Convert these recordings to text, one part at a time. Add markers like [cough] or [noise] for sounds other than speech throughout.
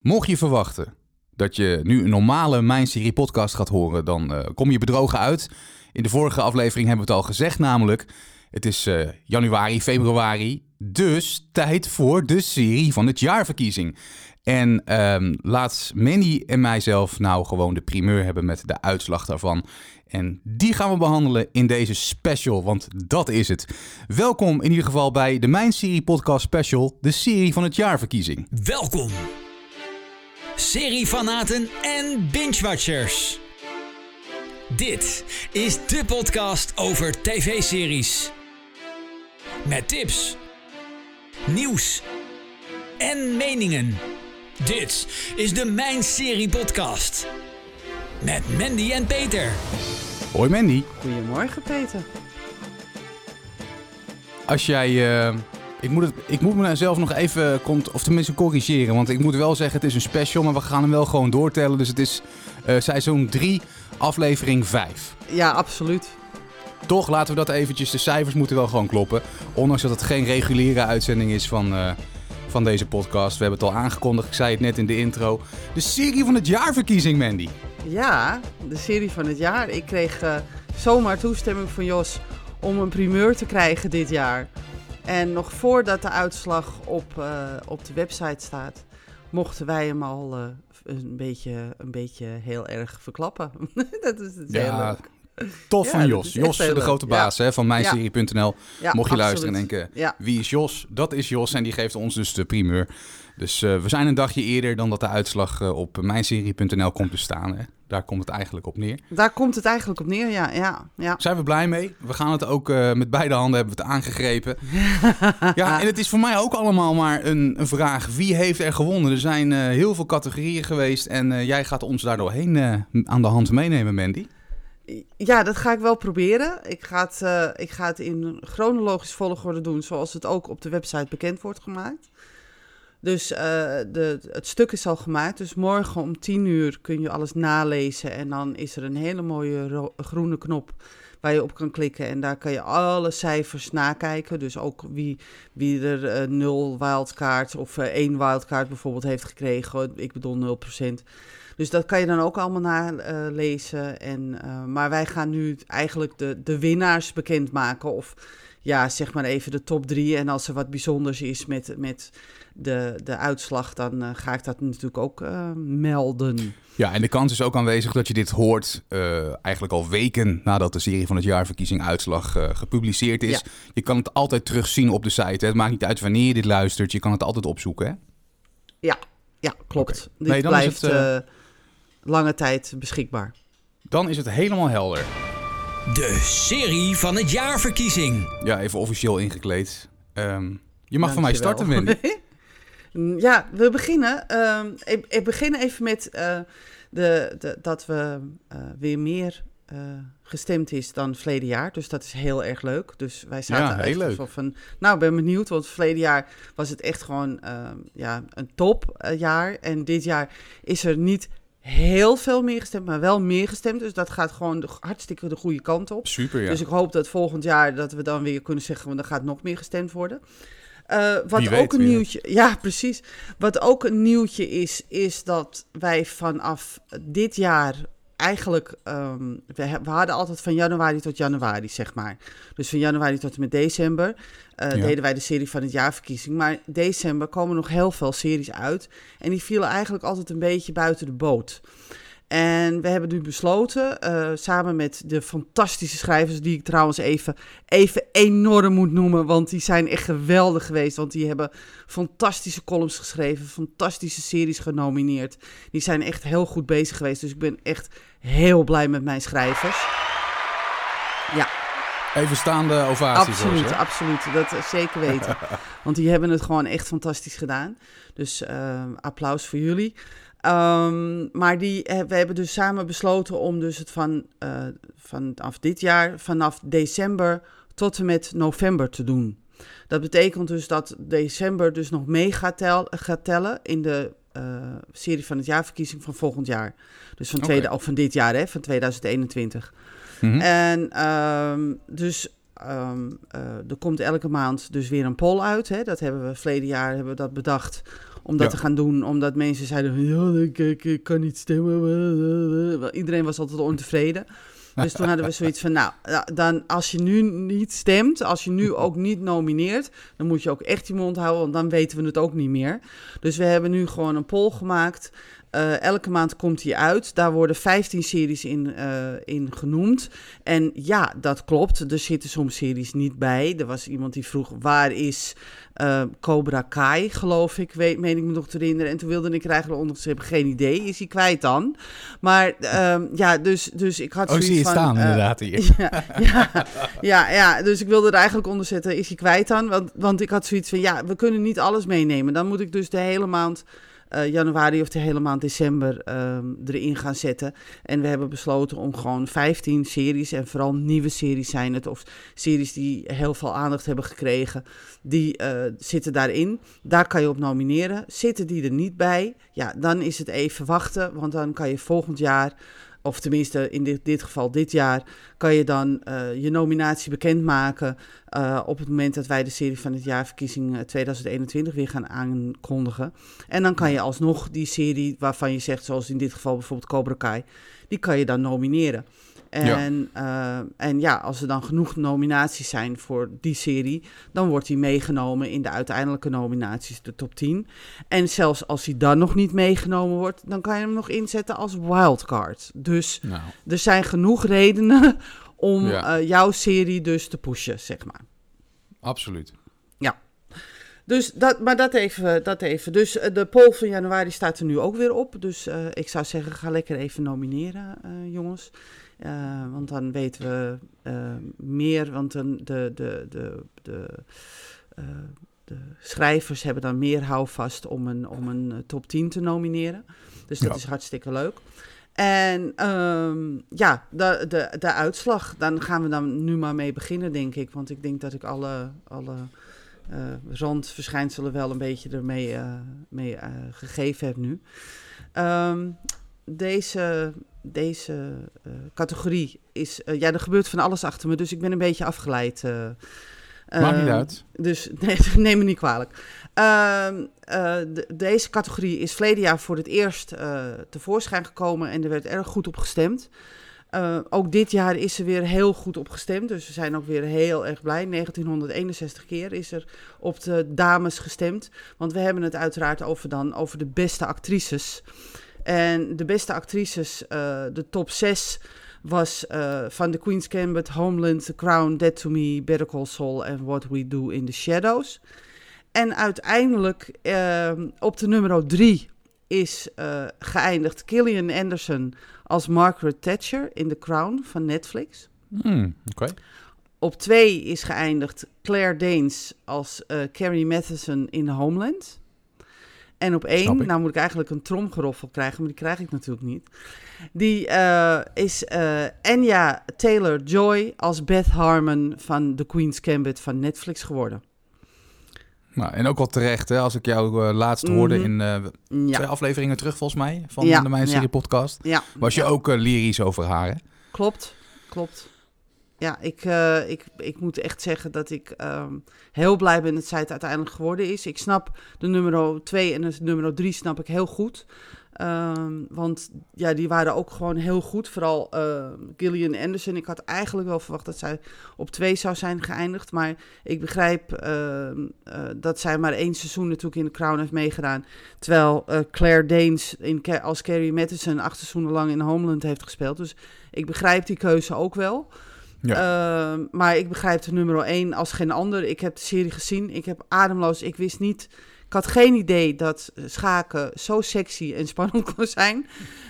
Mocht je verwachten dat je nu een normale Mijn Serie podcast gaat horen, dan uh, kom je bedrogen uit. In de vorige aflevering hebben we het al gezegd, namelijk het is uh, januari, februari, dus tijd voor de serie van het jaarverkiezing. En um, laat Mandy en mijzelf nou gewoon de primeur hebben met de uitslag daarvan. En die gaan we behandelen in deze special, want dat is het. Welkom in ieder geval bij de Mijn Serie Podcast Special, de serie van het jaarverkiezing. Welkom, seriefanaten en binge-watchers. Dit is de podcast over tv-series. Met tips, nieuws en meningen. Dit is de Mijn Serie Podcast. Met Mandy en Peter. Hoi Mandy. Goedemorgen Peter. Als jij... Uh, ik, moet het, ik moet mezelf nog even, of tenminste corrigeren. Want ik moet wel zeggen, het is een special, maar we gaan hem wel gewoon doortellen. Dus het is uh, seizoen 3, aflevering 5. Ja, absoluut. Toch laten we dat eventjes, de cijfers moeten wel gewoon kloppen. Ondanks dat het geen reguliere uitzending is van... Uh, van deze podcast. We hebben het al aangekondigd, ik zei het net in de intro. De serie van het jaarverkiezing, Mandy. Ja, de serie van het jaar. Ik kreeg uh, zomaar toestemming van Jos om een primeur te krijgen dit jaar. En nog voordat de uitslag op, uh, op de website staat, mochten wij hem al uh, een, beetje, een beetje heel erg verklappen. [laughs] dat is het ja, heel leuk. Tof ja, van Jos. Jos, de leuk. grote baas hè, van mijnserie.nl. Ja, Mocht je luisteren en denken, wie is Jos? Dat is Jos en die geeft ons dus de primeur. Dus uh, we zijn een dagje eerder dan dat de uitslag uh, op mijnserie.nl komt te staan. Hè? Daar komt het eigenlijk op neer. Daar komt het eigenlijk op neer, ja. ja, ja. Zijn we blij mee? We gaan het ook uh, met beide handen hebben we het aangegrepen. [laughs] ja, en het is voor mij ook allemaal maar een, een vraag. Wie heeft er gewonnen? Er zijn heel veel categorieën geweest en jij gaat ons daar doorheen aan de hand meenemen, Mandy. Ja, dat ga ik wel proberen. Ik ga, het, ik ga het in chronologisch volgorde doen, zoals het ook op de website bekend wordt gemaakt. Dus uh, de, het stuk is al gemaakt. Dus morgen om 10 uur kun je alles nalezen. En dan is er een hele mooie groene knop waar je op kan klikken. En daar kan je alle cijfers nakijken. Dus ook wie, wie er uh, nul wildcard of uh, één wildcard bijvoorbeeld heeft gekregen. Ik bedoel 0%. Dus dat kan je dan ook allemaal nalezen. En, maar wij gaan nu eigenlijk de, de winnaars bekendmaken. Of ja, zeg maar even de top drie. En als er wat bijzonders is met, met de, de uitslag, dan uh, ga ik dat natuurlijk ook melden. Ja, en de kans is ook aanwezig dat je dit hoort eigenlijk al weken nadat de serie van het jaarverkiezing uitslag gepubliceerd is. Ja. Je kan het altijd terugzien op de site. Hè? Het maakt niet uit wanneer je dit luistert. Je kan het altijd opzoeken, hè? Ja, ja klopt. Okay. Dit nee, dan blijft... Is het, lange tijd beschikbaar. Dan is het helemaal helder. De serie van het jaarverkiezing. Ja, even officieel ingekleed. Um, je mag van mij starten, Wendy. [laughs] ja, we beginnen. Um, ik, ik, begin even met uh, de, de, dat we uh, weer meer uh, gestemd is dan verleden jaar. Dus dat is heel erg leuk. Dus wij zaten ja, heel leuk. van, nou, ben benieuwd, want verleden jaar was het echt gewoon ja, een topjaar. en dit jaar is er niet heel veel meer gestemd, maar wel meer gestemd. Dus dat gaat gewoon de, hartstikke de goede kant op. Super, ja. Dus ik hoop dat volgend jaar dat we dan weer kunnen zeggen, want er gaat nog meer gestemd worden. Uh, wat ook een nieuwtje, ja precies. Wat ook een nieuwtje is, is dat wij vanaf dit jaar eigenlijk, um, we, we, hadden altijd van januari tot januari, zeg maar. Dus van januari tot en met december uh, ja. deden wij de serie van het jaarverkiezing. Maar december komen nog heel veel series uit. En die vielen eigenlijk altijd een beetje buiten de boot. En we hebben nu besloten, uh, samen met de fantastische schrijvers, die ik trouwens even, even enorm moet noemen, want die zijn echt geweldig geweest. Want die hebben fantastische columns geschreven, fantastische series genomineerd. Die zijn echt heel goed bezig geweest. Dus ik ben echt heel blij met mijn schrijvers. Ja. Even staande ovatie. Absoluut, absoluut. Dat zeker weten. [laughs] Want die hebben het gewoon echt fantastisch gedaan. Dus uh, applaus voor jullie. Um, maar die, we hebben dus samen besloten om dus het van, uh, vanaf dit jaar, vanaf december tot en met november te doen. Dat betekent dus dat december dus nog mee gaat, tel, gaat tellen in de uh, serie van het jaarverkiezing van volgend jaar. Dus van, tweede, okay. of van dit jaar, hè, van 2021. Mm -hmm. En um, dus um, uh, er komt elke maand dus weer een poll uit. Hè. Dat hebben we verleden jaar hebben we dat bedacht om dat Ja. te gaan doen. Omdat mensen zeiden, ja, ik, ik, ik kan niet stemmen. Iedereen was altijd ontevreden. Dus toen hadden we zoiets van, nou, dan als je nu niet stemt, als je nu [laughs] ook niet nomineert, dan moet je ook echt je mond houden, want dan weten we het ook niet meer. Dus we hebben nu gewoon een poll gemaakt. Eh, elke maand komt die uit. Daar worden 15 series in, eh, in genoemd. En ja, dat klopt. Er zitten soms series niet bij. Er was iemand die vroeg: waar is eh, Cobra Kai, geloof ik, weet, meen ik me nog te herinneren. En toen wilde ik er eigenlijk onder hebben geen idee. Is hij kwijt dan? Maar ehm, ja, dus, dus ik had Oh, zoiets zie je van... staan inderdaad hier. [laughs] ja, ja, ja, ja, dus ik wilde er eigenlijk onder zetten, is hij kwijt dan? Want, want ik had zoiets van, ja, we kunnen niet alles meenemen. Dan moet ik dus de hele maand eh, januari of de hele maand december ehm, erin gaan zetten. En we hebben besloten om gewoon 15 series, en vooral nieuwe series zijn het, of series die heel veel aandacht hebben gekregen, die eh, zitten daarin. Daar kan je op nomineren. Zitten die er niet bij, ja, dan is het even wachten, want dan kan je volgend jaar of tenminste in dit, dit geval dit jaar, kan je dan eh, je nominatie bekendmaken eh, op het moment dat wij de serie van het jaarverkiezing eh, 2021 weer gaan aankondigen. En dan kan je alsnog die serie waarvan je zegt, zoals in dit geval bijvoorbeeld Cobra Kai, die kan je dan nomineren. En ja. en ja, als er dan genoeg nominaties zijn voor die serie, dan wordt die meegenomen in de uiteindelijke nominaties, de top 10. En zelfs als hij dan nog niet meegenomen wordt, dan kan je hem nog inzetten als wildcard. Dus Nou, er zijn genoeg redenen [laughs] om Ja. eh, jouw serie dus te pushen, zeg maar. absoluut. Dus dat, maar dat even, dat even. Dus eh, de poll van januari staat er nu ook weer op. Dus eh, ik zou zeggen, ga lekker even nomineren, eh, jongens. Eh, want dan weten we eh, meer. Want dan de, de, de, de, eh, de schrijvers hebben dan meer houvast om een, om een top 10 te nomineren. Dus dat Ja. is hartstikke leuk. En ehm, ja, de, de, de uitslag, dan gaan we dan nu maar mee beginnen, denk ik. Want ik denk dat ik alle, alle randverschijnselen wel een beetje ermee mee, gegeven heb nu. Ehm, deze deze eh, categorie is... eh, ja, er gebeurt van alles achter me, dus ik ben een beetje afgeleid. eh. Maakt niet Ehm, uit. Dus [laughs] nee, neem me niet kwalijk. Ehm, eh, de- deze categorie is verleden jaar voor het eerst tevoorschijn gekomen en er werd erg goed op gestemd. Ook dit jaar is er weer heel goed op gestemd, dus we zijn ook weer heel erg blij. 1961 keer is er op de dames gestemd, want we hebben het uiteraard over, dan, over de beste actrices. En de beste actrices, eh, de top 6 was eh, van The Queen's Gambit, Homeland, The Crown, Dead to Me, Better Call Saul en What We Do in the Shadows. En uiteindelijk eh, op de nummer 3 is geëindigd Gillian Anderson als Margaret Thatcher in The Crown van Netflix. Hmm. Op 2 is geëindigd Claire Danes als Carrie Matheson in Homeland. En op Snap 1, ik. nou moet ik eigenlijk een tromgeroffel krijgen, maar die krijg ik natuurlijk niet. Die eh, is eh Anya Taylor-Joy als Beth Harmon van The Queen's Gambit van Netflix geworden. Nou, en ook wel terecht, hè, als ik jou eh, laatst hoorde Mhm. in twee Ja, afleveringen terug, volgens mij, van Ja, de Mijn Serie ja. podcast. Was je ook lyrisch over haar, hè? Klopt, klopt. Ja, ik, eh, ik, ik moet echt zeggen dat ik ehm, heel blij ben dat zij het uiteindelijk geworden is. Ik snap de nummer 2 en de nummer 3 snap ik heel goed. Ehm, want ja, die waren ook gewoon heel goed. Vooral eh, Gillian Anderson. Ik had eigenlijk wel verwacht dat zij op 2 zou zijn geëindigd. Maar ik begrijp eh, dat zij maar één seizoen natuurlijk in de Crown heeft meegedaan. Terwijl eh, Claire Danes in, als Carrie Matheson acht seizoenen lang in Homeland heeft gespeeld. Dus ik begrijp die keuze ook wel. Ehm, maar ik begrijp de nummer 1 als geen ander. Ik heb de serie gezien. Ik heb ademloos. Ik wist niet. Ik had geen idee dat schaken zo sexy en spannend [laughs] kon zijn.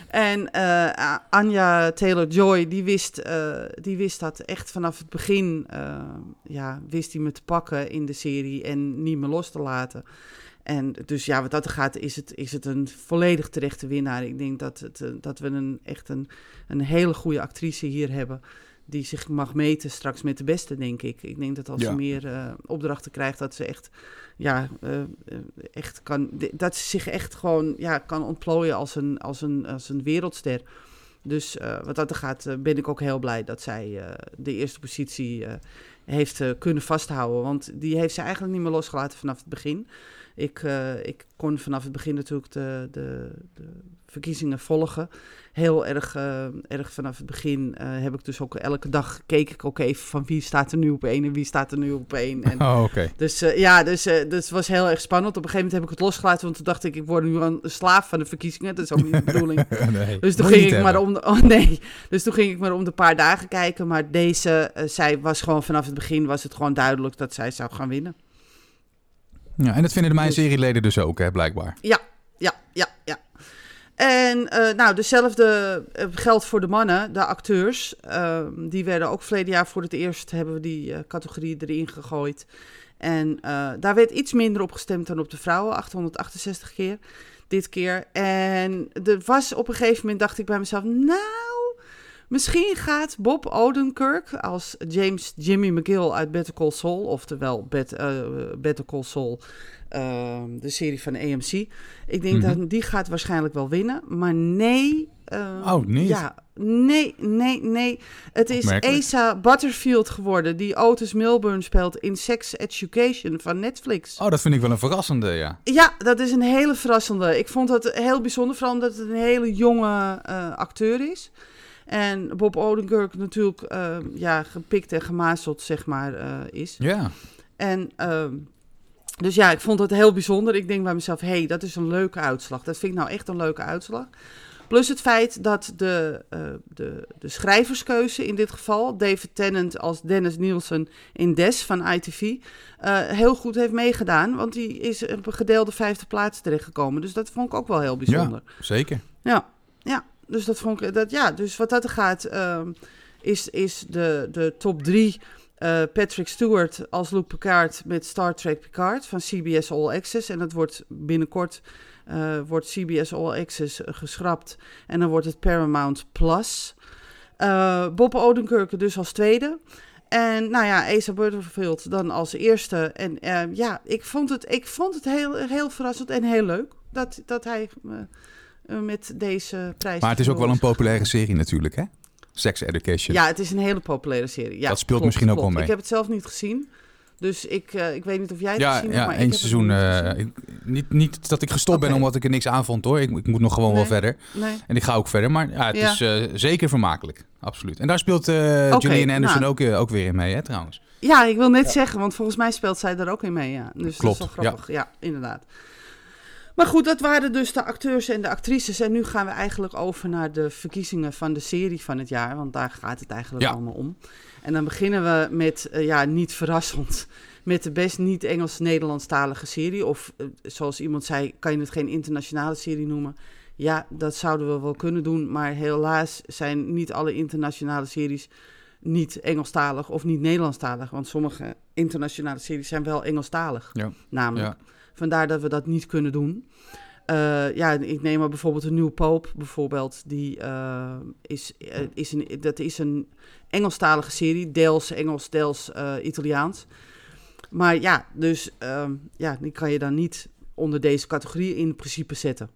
En eh, Anja Taylor-Joy, die, wist, eh, die wist dat echt vanaf het begin. eh, ja, wist hij me te pakken in de serie en niet meer los te laten. En dus ja, wat dat gaat, is het, is het een volledig terechte winnaar. Ik denk dat, het, dat we een, echt een, een hele goede actrice hier hebben. Die zich mag meten straks met de beste, denk ik. Ik denk dat als Ja. ze meer eh, opdrachten krijgt, dat ze echt, ja, eh, eh, echt kan, dat ze zich echt gewoon ja, kan ontplooien als een, als een, als een wereldster. Dus wat dat er gaat, ben ik ook heel blij dat zij de eerste positie heeft kunnen vasthouden. Want die heeft ze eigenlijk niet meer losgelaten vanaf het begin. Ik, ik kon vanaf het begin natuurlijk de, de, de verkiezingen volgen. Heel erg, eh, erg vanaf het begin eh, heb ik dus ook elke dag keek ik ook even van wie staat er nu op één en wie staat er nu op één. En Oh, oké. dus eh, ja, dus, dus het was heel erg spannend. Op een gegeven moment heb ik het losgelaten, want toen dacht ik, ik word nu een slaaf van de verkiezingen. Dat is ook niet de bedoeling. [laughs] nee. Dus toen ging ik maar om de, [laughs] oh nee. Dus toen ging ik maar om de paar dagen kijken. Maar deze, zij was gewoon vanaf het begin was het gewoon duidelijk dat zij zou gaan winnen. Ja, en dat vinden de mijn Dus- serieleden dus ook, hè, blijkbaar. Ja, ja, ja, ja. En eh, nou, dezelfde eh, geldt voor de mannen, de acteurs. Ehm, die werden ook verleden jaar voor het eerst, hebben we die eh, categorie erin gegooid. En daar werd iets minder op gestemd dan op de vrouwen, 868 keer dit keer. En er was op een gegeven moment, dacht ik bij mezelf, nou, misschien gaat Bob Odenkirk als James Jimmy McGill uit Better Call Saul, oftewel Bet, eh, Better Call Saul, ehm, de serie van AMC. Ik denk Mhm. dat die gaat waarschijnlijk wel winnen, maar nee. eh, Oh, niet? Ja, nee, nee, nee. Het is. Asa Butterfield geworden, die Otis Milburn speelt in Sex Education van Netflix. Oh, dat vind ik wel een verrassende, ja. Ja, dat is een hele verrassende. Ik vond dat heel bijzonder, vooral omdat het een hele jonge eh, acteur is. En Bob Odenkirk natuurlijk eh, ja, gepikt en gemazeld, zeg maar, eh, is. Ja, En ehm, dus ja, ik vond het heel bijzonder. Ik denk bij mezelf, hé, hey, dat is een leuke uitslag. Dat vind ik nou echt een leuke uitslag. Plus het feit dat de, eh, de, de schrijverskeuze in dit geval, David Tennant als Dennis Nielsen in Des van ITV, eh, heel goed heeft meegedaan. Want die is op een gedeelde vijfde plaats terechtgekomen. Dus dat vond ik ook wel heel bijzonder. zeker. Ja, ja. Dus dat vond ik. Dat, ja, dus wat dat gaat, ehm, is, is de, de top drie. eh, Patrick Stewart als Luke Picard met Star Trek Picard van CBS All Access. En dat wordt binnenkort eh, wordt CBS All Access eh, geschrapt. En dan wordt het Paramount Plus. Eh, Bob Odenkirk dus als tweede. En nou ja, Asa Butterfield dan als eerste. En eh, ja, ik vond het, ik vond het heel, heel verrassend en heel leuk dat, dat hij eh, eh, met deze prijs. Maar het is ook wel een populaire serie natuurlijk, hè? Sex Education. Ja, het is een hele populaire serie. Ja, Dat speelt klopt, misschien ook wel mee. Ik heb het zelf niet gezien. Dus ik, eh, ik weet niet of jij het Ja, gezien hebt, ja één seizoen. eh, ik- niet, niet dat ik gestopt ben omdat ik er niks aan vond, hoor. Ik, ik moet nog gewoon wel verder. Nee. En ik ga ook verder. Maar ja, het Ja. is eh, zeker vermakelijk. Absoluut. En daar speelt eh Oké, Julian Anderson nou. ook, eh, ook weer in mee, hè, trouwens. Ja, ik wil net zeggen, want volgens mij speelt zij daar ook in mee. Ja. Dus Klopt, dat is wel grappig. Ja. inderdaad. Maar goed, dat waren dus de acteurs en de actrices. En nu gaan we eigenlijk over naar de verkiezingen van de serie van het jaar. Want daar gaat het eigenlijk Ja. allemaal om. En dan beginnen we met, eh, ja, niet verrassend, met de best niet-Engels-Nederlandstalige serie. Of eh, zoals iemand zei, kan je het geen internationale serie noemen? Ja, dat zouden we wel kunnen doen. Maar helaas zijn niet alle internationale series niet Engelstalig of niet Nederlandstalig. Want sommige internationale series zijn wel Engelstalig, Ja. namelijk. Ja. Vandaar dat we dat niet kunnen doen. Eh, ja, ik neem maar bijvoorbeeld een New Pope, bijvoorbeeld. Die eh, is, eh, is een, dat is een Engelstalige serie, deels Engels, deels Italiaans. Maar ja, dus ehm, ja, die kan je dan niet onder deze categorie in principe zetten.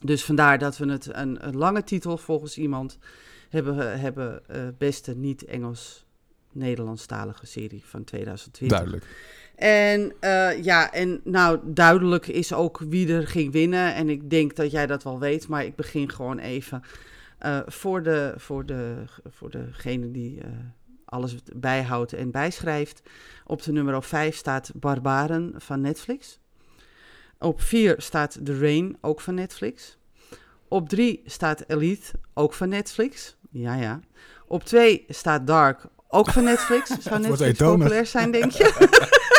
Dus vandaar dat we het een, lange titel volgens iemand hebben, hebben beste niet-Engels-Nederlandstalige serie van 2020. Duidelijk. En eh, ja, en nou duidelijk is ook wie er ging winnen. En ik denk dat jij dat wel weet, maar ik begin gewoon even eh, voor, de, voor, de, voor degene die eh, alles bijhoudt en bijschrijft. Op de nummer 5 staat Barbaren van Netflix. Op 4 staat The Rain, ook van Netflix. Op 3 staat Elite, ook van Netflix. Ja, ja. Op 2 staat Dark, ook van Netflix. [laughs] Zou Netflix populair zijn, denk je? [laughs]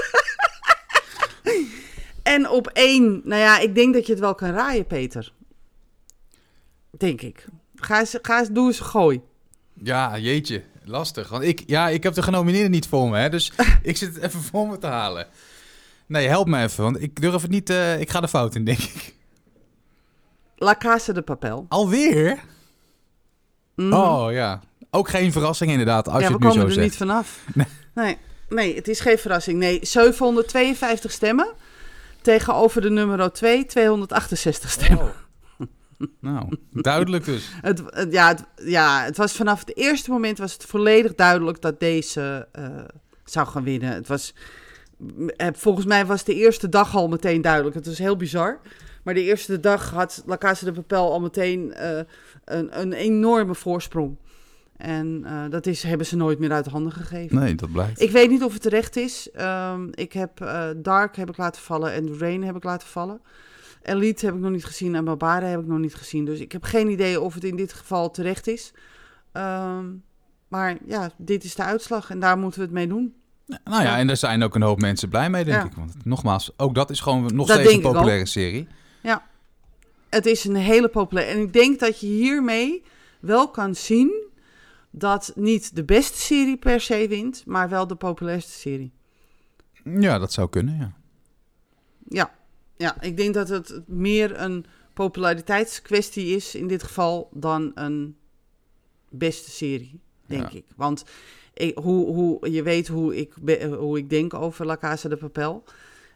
en op 1, nou ja, ik denk dat je het wel kan raaien, Peter. Denk ik. Ga eens, ga eens, doe eens een gooi. Ja, jeetje. Lastig. Want ik, ja, ik heb de genomineerden niet voor me, hè. Dus [laughs] ik zit het even voor me te halen. Nee, help me even, want ik durf het niet... eh, ik ga de fout in, denk ik. La Casa de Papel. Alweer? Mhm. Oh, ja. Ook geen verrassing inderdaad, als ja, je we het nu komen zo er zegt. niet vanaf. [laughs] Nee. nee, het is geen verrassing. Nee, 752 stemmen tegenover de nummer 2, 268 stemmen. Nou, duidelijk dus. [laughs] Het, het- ja, het, ja, het was vanaf het eerste moment was het volledig duidelijk dat deze eh, zou gaan winnen. Het was eh, volgens mij was de eerste dag al meteen duidelijk. Het was heel bizar. Maar de eerste dag had La Casa de Papel al meteen eh, een, een enorme voorsprong. En eh, dat is, hebben ze nooit meer uit handen gegeven. Nee, dat blijkt. Ik weet niet of het terecht is. Ehm, ik heb eh, Dark heb ik laten vallen en Rain heb ik laten vallen. Elite heb ik nog niet gezien en Barbara heb ik nog niet gezien. Dus ik heb geen idee of het in dit geval terecht is. Ehm, maar ja, dit is de uitslag en daar moeten we het mee doen. Nou ja, en daar zijn ook een hoop mensen blij mee, denk Ja. ik. Want nogmaals, ook dat is gewoon nog Dat steeds een populaire serie. Het is een hele populaire. En ik denk dat je hiermee wel kan zien dat niet de beste serie per se wint, maar wel de populairste serie. Ja, dat zou kunnen, ja. Ja, ja ik denk dat het meer een populariteitskwestie is in dit geval dan een beste serie, denk Ja. ik. Want ik, hoe, hoe, je weet hoe ik, be- hoe ik denk over La Casa de Papel.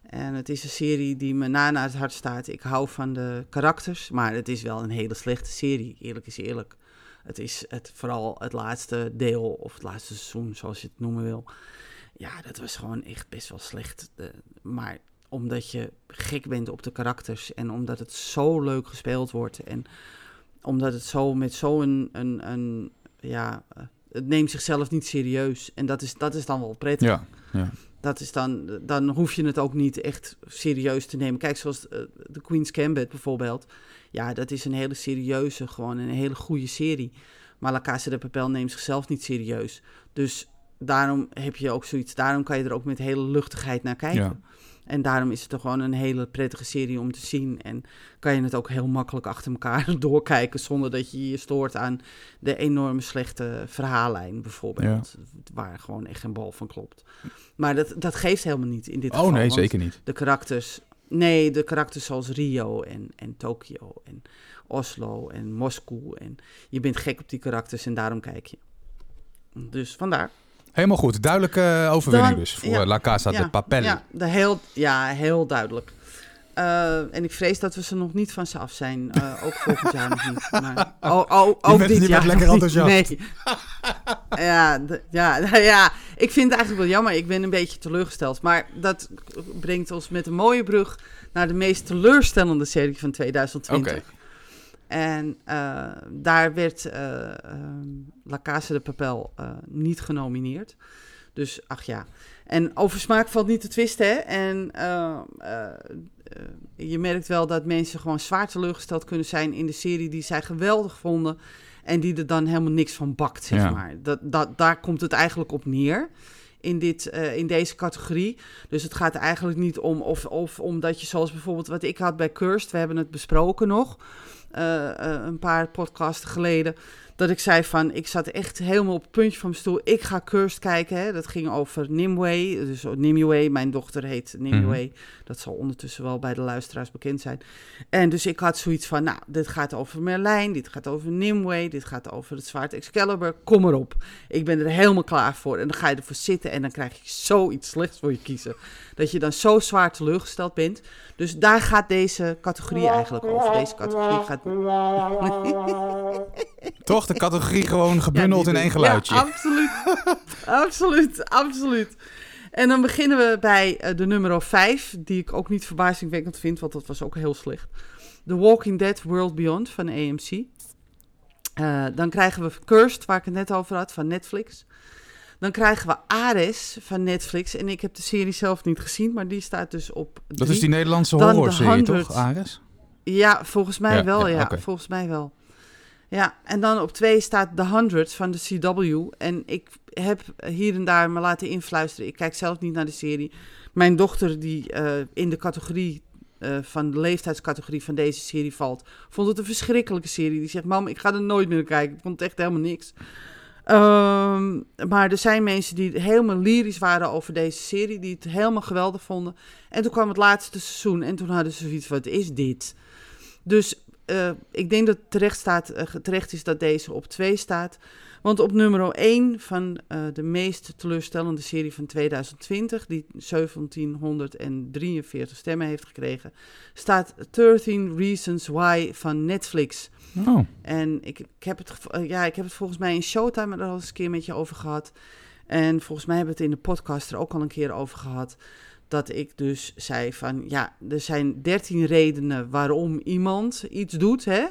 En het is een serie die me na naar het hart staat. Ik hou van de karakters, maar het is wel een hele slechte serie, eerlijk is eerlijk. Het is het, vooral het laatste deel, of het laatste seizoen, zoals je het noemen wil. Ja, dat was gewoon echt best wel slecht. Maar omdat je gek bent op de karakters en omdat het zo leuk gespeeld wordt en omdat het zo met zo'n een, een, ja, eh, het neemt zichzelf niet serieus en dat is, dat is dan wel prettig. Ja, ja. Dat is dan, dan hoef je het ook niet echt serieus te nemen. Kijk, zoals eh, de Queen's Gambit bijvoorbeeld. Ja, dat is een hele serieuze, gewoon een hele goede serie. Maar La Casa de Papel neemt zichzelf niet serieus. Dus daarom heb je ook zoiets, daarom kan je er ook met hele luchtigheid naar kijken. Ja. En daarom is het toch gewoon een hele prettige serie om te zien. En kan je het ook heel makkelijk achter elkaar [laughs] doorkijken zonder dat je je stoort aan de enorme slechte verhaallijn bijvoorbeeld. Waar gewoon echt geen bal van klopt. Maar dat, dat geeft helemaal niet in dit geval. Oh nee, zeker niet. De karakters, nee, de karakters zoals Rio en, en Tokio en Oslo en Moskou. En je bent gek op die karakters en daarom kijk je. Dus vandaar. Helemaal goed. Duidelijke overwinning Dan- dus voor ja, La Casa de Papel. Ja, de heel, ja, heel duidelijk. Eh, en ik vrees dat we ze nog niet van ze af zijn. Eh, ook [laughs] volgend jaar nog niet. Maar, oh, oh, ook dit je jaar lekker enthousiast. Nee. ja, de- ja, [laughs] ja, ik vind het eigenlijk wel jammer. Ik ben een beetje teleurgesteld. Maar dat brengt ons met een mooie brug naar de meest teleurstellende serie van 2020. Oké. En eh, daar werd ehm, La Casa de Papel eh, niet genomineerd. Dus ach ja. En over smaak valt niet te twisten. Hè? En je merkt wel dat mensen gewoon zwaar teleurgesteld kunnen zijn in de serie die zij geweldig vonden. En die er dan helemaal niks van bakt, zeg Ja. maar. Dat, dat, daar komt het eigenlijk op neer. In, dit, eh, in deze categorie. Dus het gaat eigenlijk niet om of, of omdat je, zoals bijvoorbeeld wat ik had bij Cursed, we hebben het besproken nog, eh, eh, een paar podcasten geleden. Dat ik zei van, ik zat echt helemaal op het puntje van mijn stoel. Ik ga Cursed kijken. Hè. Dat ging over Nimue. Dus Nimue, mijn dochter heet Nimue. Dat zal ondertussen wel bij de luisteraars bekend zijn. En dus ik had zoiets van, nou, dit gaat over Merlijn. Dit gaat over Nimue. Dit gaat over het zwaard Excalibur. Kom erop. Ik ben er helemaal klaar voor. En dan ga je ervoor zitten en dan krijg je zoiets slechts voor je kiezen. Dat je dan zo zwaar teleurgesteld bent. Dus daar gaat deze categorie eigenlijk over. Deze categorie gaat... [laughs] [laughs] [laughs] Toch de categorie gewoon gebundeld Ja, in één geluidje. Ja, absoluut. [laughs] absoluut, absoluut. En dan beginnen we bij eh, de nummer 5, die ik ook niet verbazingwekkend vind, want dat was ook heel slecht. The Walking Dead World Beyond van AMC. Eh, dan krijgen we Cursed, waar ik het net over had, van Netflix. Dan krijgen we Ares van Netflix. En ik heb de serie zelf niet gezien, maar die staat dus op Dat is die Nederlandse horrorserie, 100. toch, Ares? Ja, volgens mij Ja, wel, ja. Volgens mij wel. Ja, en dan op twee staat The Hundred van de CW. En ik heb hier en daar me laten influisteren. Ik kijk zelf niet naar de serie. Mijn dochter, die eh, in de categorie eh, van de leeftijdscategorie van deze serie valt, vond het een verschrikkelijke serie. Die zegt: Mam, ik ga er nooit meer kijken. Ik vond echt helemaal niks. Ehm, maar er zijn mensen die helemaal lyrisch waren over deze serie, die het helemaal geweldig vonden. En toen kwam het laatste seizoen en toen hadden ze zoiets wat is dit? Dus eh, ik denk dat terecht, staat, eh, terecht is dat deze op 2 staat. Want op nummer 1 van eh, de meest teleurstellende serie van 2020, die 1743 stemmen heeft gekregen, staat 13 Reasons Why van Netflix. Oh, En ik, ik, heb het, ja, ik heb het volgens mij in Showtime er al eens een keer met je over gehad. En volgens mij hebben we het in de podcast er ook al een keer over gehad. Dat ik dus zei van ja, er zijn 13 redenen waarom iemand iets doet. Hè?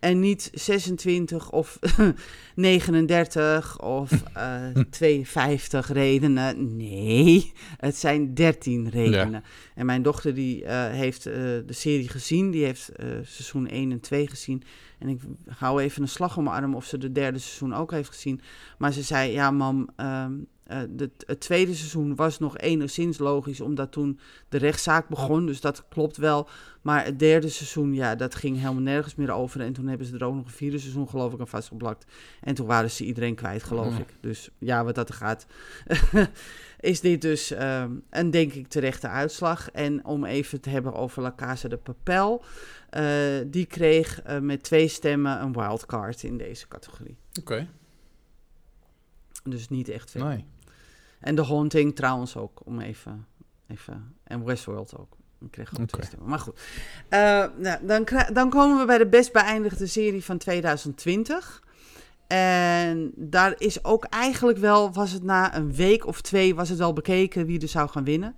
En niet 26 of [laughs] 39 of [laughs] uh, 52 redenen. Nee, het zijn 13 redenen. En mijn dochter die uh, heeft uh, de serie gezien. Die heeft seizoen 1 en 2 gezien. En ik hou even een slag om mijn arm of ze de derde seizoen ook heeft gezien. Maar ze zei, ja mam, um, uh, de, het tweede seizoen was nog enigszins logisch, omdat toen de rechtszaak begon. Dus dat klopt wel. Maar het derde seizoen, ja, dat ging helemaal nergens meer over. En toen hebben ze er ook nog een vierde seizoen, geloof ik, aan vastgeplakt. En toen waren ze iedereen kwijt, geloof Ja. ik. Dus ja, wat dat er gaat, [laughs] is dit dus uh, een, denk ik, terechte uitslag. En om even te hebben over La Casa de Papel. Uh, die kreeg uh, met twee stemmen een wildcard in deze categorie. Oké. Dus niet echt veel. Nee. En The Haunting trouwens ook, om even... even en Westworld ook. Ik kreeg ook twee stemmen. Maar goed. Uh, nou, dan, dan komen we bij de best beëindigde serie van 2020. En daar is ook eigenlijk wel, was het na een week of twee, was het wel bekeken wie er zou gaan winnen.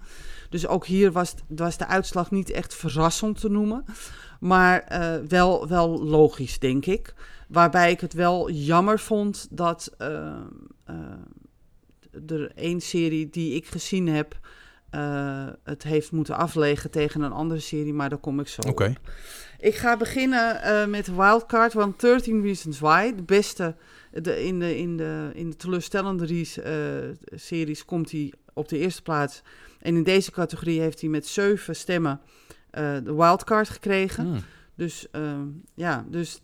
Dus ook hier was, was de uitslag niet echt verrassend te noemen. Maar uh, wel, wel logisch, denk ik. Waarbij ik het wel jammer vond dat uh, uh, er één serie die ik gezien heb... Uh, het heeft moeten afleggen tegen een andere serie, maar daar kom ik zo Oké. Okay. Ik ga beginnen uh, met Wildcard, want 13 Reasons Why, de beste... De, in, de, in, de, in de teleurstellende uh, series komt hij op de eerste plaats. En in deze categorie heeft hij met zeven stemmen de wildcard gekregen. Hmm. Dus uh, ja, dus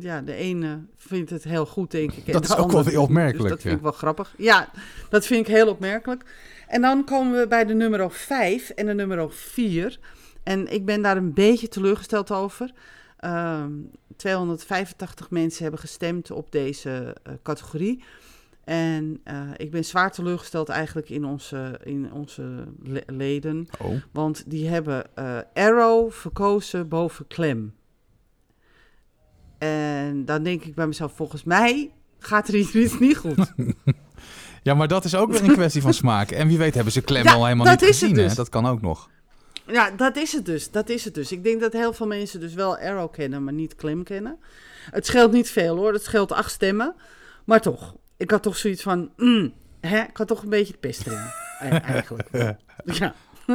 ja, de ene vindt het heel goed, denk ik. Dat is ook wel weer opmerkelijk. Dus dat vind ja. ik wel grappig. Ja, dat vind ik heel opmerkelijk. En dan komen we bij de nummer 5 en de nummer 4. En ik ben daar een beetje teleurgesteld over. Uh, 285 mensen hebben gestemd op deze uh, categorie. En uh, ik ben zwaar teleurgesteld eigenlijk in onze, in onze le leden. Oh. Want die hebben uh, Arrow verkozen boven Clem. En dan denk ik bij mezelf, volgens mij gaat er iets niet goed. [laughs] ja, maar dat is ook weer een kwestie van smaak. En wie weet hebben ze Clem Ja, al helemaal niet het gezien. Hè? dus. Dat kan ook nog. Ja, dat is het dus. Dat is het dus. Ik denk dat heel veel mensen dus wel Arrow kennen, maar niet Clem kennen. Het scheelt niet veel hoor. Het scheelt acht stemmen. Maar toch, ik had toch zoiets van... mm, hè, ik had toch een beetje de pest erin. e- [laughs] Eigenlijk. ja. [laughs]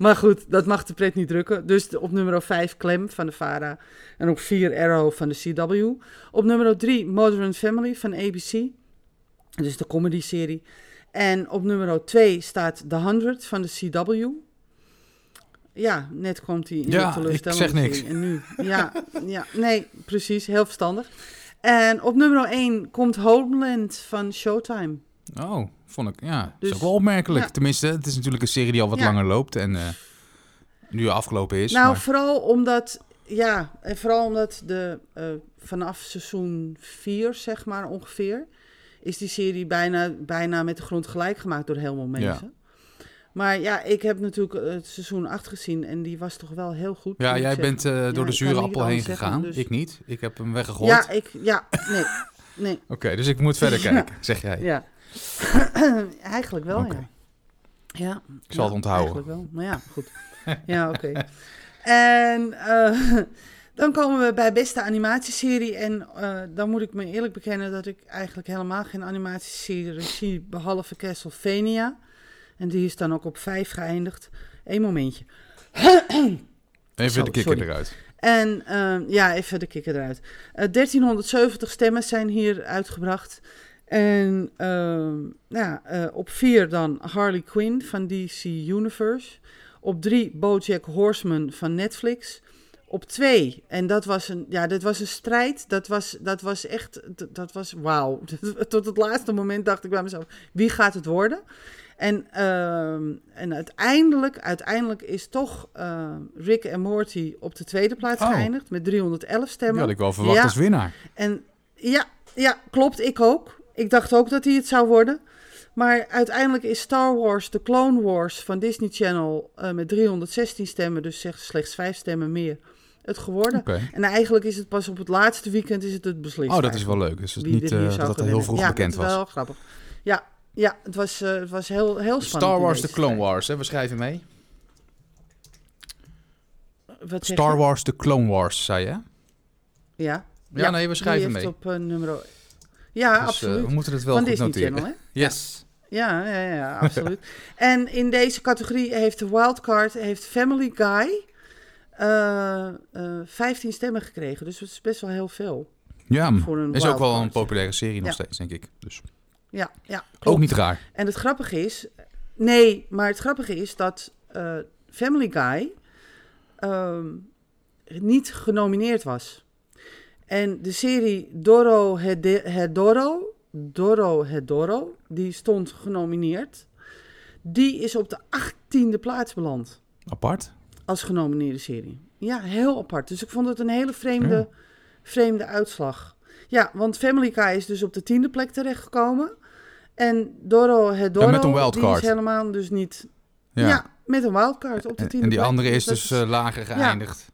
maar goed, dat mag de pret niet drukken. Dus op nummer 5 Clem van de VARA. En op 4 Arrow van de CW. Op nummer 3 Modern Family van ABC. Dus de comedy-serie. En op nummer 2 staat The 100 van de CW. Ja, net komt hij in Ja, de ik teleurstellende zeg niks. En nu, ja, ja, nee, precies, heel verstandig. En op nummer 1 komt Homeland van Showtime. Oh, vond ik. Ja, Dus- is ook wel opmerkelijk. ja. Tenminste, het is natuurlijk een serie die al wat Ja. langer loopt. En eh, nu afgelopen is. nou, maar... vooral omdat, ja, en vooral omdat de, eh, vanaf seizoen 4, zeg maar ongeveer, is die serie bijna, bijna met de grond gelijk gemaakt door heel veel mensen. Maar ja, ik heb natuurlijk het seizoen 8 gezien en die was toch wel heel goed. Ja, jij bent eh, door de zure appel heen zeggen, gegaan. dus- Ik niet. Ik heb hem weggegooid. Ja, ik, ja, nee, nee, [laughs] Oké, dus ik moet verder [laughs] kijken, zeg jij. ja. [coughs] Eigenlijk wel, ja. Ja, Ik zal het onthouden. Eigenlijk wel, maar ja, goed. ja, oké. En eh, [laughs] dan komen we bij beste animatieserie. En eh, dan moet ik me eerlijk bekennen dat ik eigenlijk helemaal geen animatieserie zie, behalve Castlevania. En die is dan ook op vijf geëindigd. Eén momentje. [coughs] Even Zo, de kikker sorry. eruit. En eh, ja, even de kikker eruit. Eh, 1370 stemmen zijn hier uitgebracht. En ehm, ja, eh, op vier dan Harley Quinn van DC Universe. Op drie BoJack Horseman van Netflix. Op twee, en dat was een, ja, dit was een strijd. Dat was, dat was echt, dat, dat was wauw. [laughs] Tot het laatste moment dacht ik bij mezelf, wie gaat het worden? En, ehm, en uiteindelijk, uiteindelijk is toch eh, Rick en Morty op de tweede plaats Oh. geëindigd met 311 Die stemmen. had ik wel verwacht Ja. als winnaar. En ja, ja, klopt, ik ook. Ik dacht ook dat hij het zou worden. Maar uiteindelijk is Star Wars, The Clone Wars van Disney Channel eh, met 316 stemmen, dus slechts vijf stemmen meer, het geworden. En eigenlijk is het pas op het laatste weekend is het het beslist. Oh, dat is wel leuk. Dus het niet eh, dat gaan heel vroeg ja, bekend dat is was. wel grappig. Ja, ja het, was, eh, het was heel, heel spannend. Star Wars The Clone. Wars, hè? We schrijven mee. Wat Star? Wars The Clone Wars, zei je? Ja. Ja, nee, we schrijven mee. op nummer... Ja, Dus, eh, absoluut. we moeten het wel Van goed Disney noteren. Channel, hè? Yes. Ja, ja, ja, absoluut. [laughs] en in deze categorie heeft de wildcard heeft Family Guy eh, eh, 15 stemmen gekregen. Dus dat is best wel heel veel. Ja, Voor een is ook wel een populaire serie nog Ja. steeds, denk ik. Dus Ja, ja ook niet raar. En het grappige is... Nee, maar het grappige is dat eh, Family Guy ehm, niet genomineerd was. En de serie Doro Hedoro, Doro Hedoro, die stond genomineerd. Die is op de 18e plaats beland Apart. als genomineerde serie. Ja, heel apart. Dus ik vond het een hele vreemde, Ja. vreemde uitslag. Ja, want Family Guy is dus op de tiende plek terechtgekomen. En Doro Hedoro, En met een die wildcard. is helemaal dus niet... Ja. Ja, met een wildcard op de en, tiende en die plek. andere is dus eh, lager geëindigd.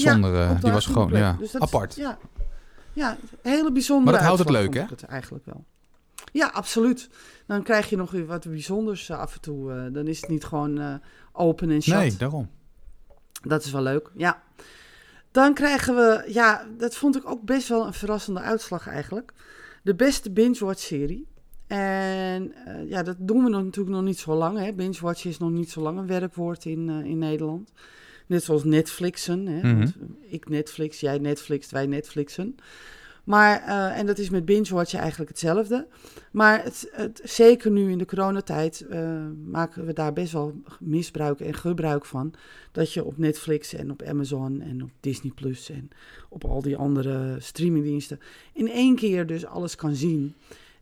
Zonder, eh, die was 18e gewoon, plek. ja, Dus is- apart. ja, ja, hele bijzondere Maar dat houdt het leuk, het eigenlijk wel. Ja, absoluut. Dan krijg je nog weer wat bijzonders eh, af en toe. eh, dan is het niet gewoon open en shut. Nee, daarom. Dat is wel leuk, ja. Dan krijgen we, ja, dat vond ik ook best wel een verrassende uitslag eigenlijk. De beste binge-watch-serie. En ja, dat doen we nog, natuurlijk nog niet zo lang. Hè. Binge-watch is nog niet zo lang een werkwoord in, in Nederland. Net zoals Netflixen. Hè. Mhm. Want ik Netflix, jij Netflix, wij Netflixen. Maar, eh, en dat is met binge-watchen eigenlijk hetzelfde. Maar het, het, zeker nu in de coronatijd eh, maken we daar best wel misbruik en gebruik van. Dat je op Netflix en op Amazon en op Disney Plus en op al die andere streamingdiensten in één keer dus alles kan zien.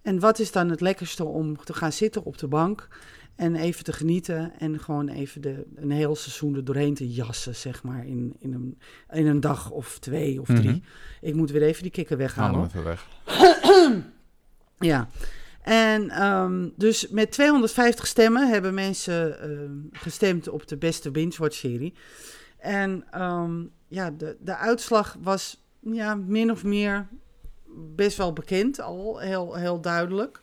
En wat is dan het lekkerste om te gaan zitten op de bank en even te genieten en gewoon even de, een heel seizoen er doorheen te jassen, zeg maar, in, in, een, in een dag of twee of drie. Mhm. Ik moet weer even die kikker Haal weghalen. even weg. [clears throat] Ja. En ehm, dus met 250 stemmen hebben mensen ehm, gestemd op de beste binge-watch-serie. En ehm, ja, de, de uitslag was ja, min of meer best wel bekend al, heel, heel duidelijk.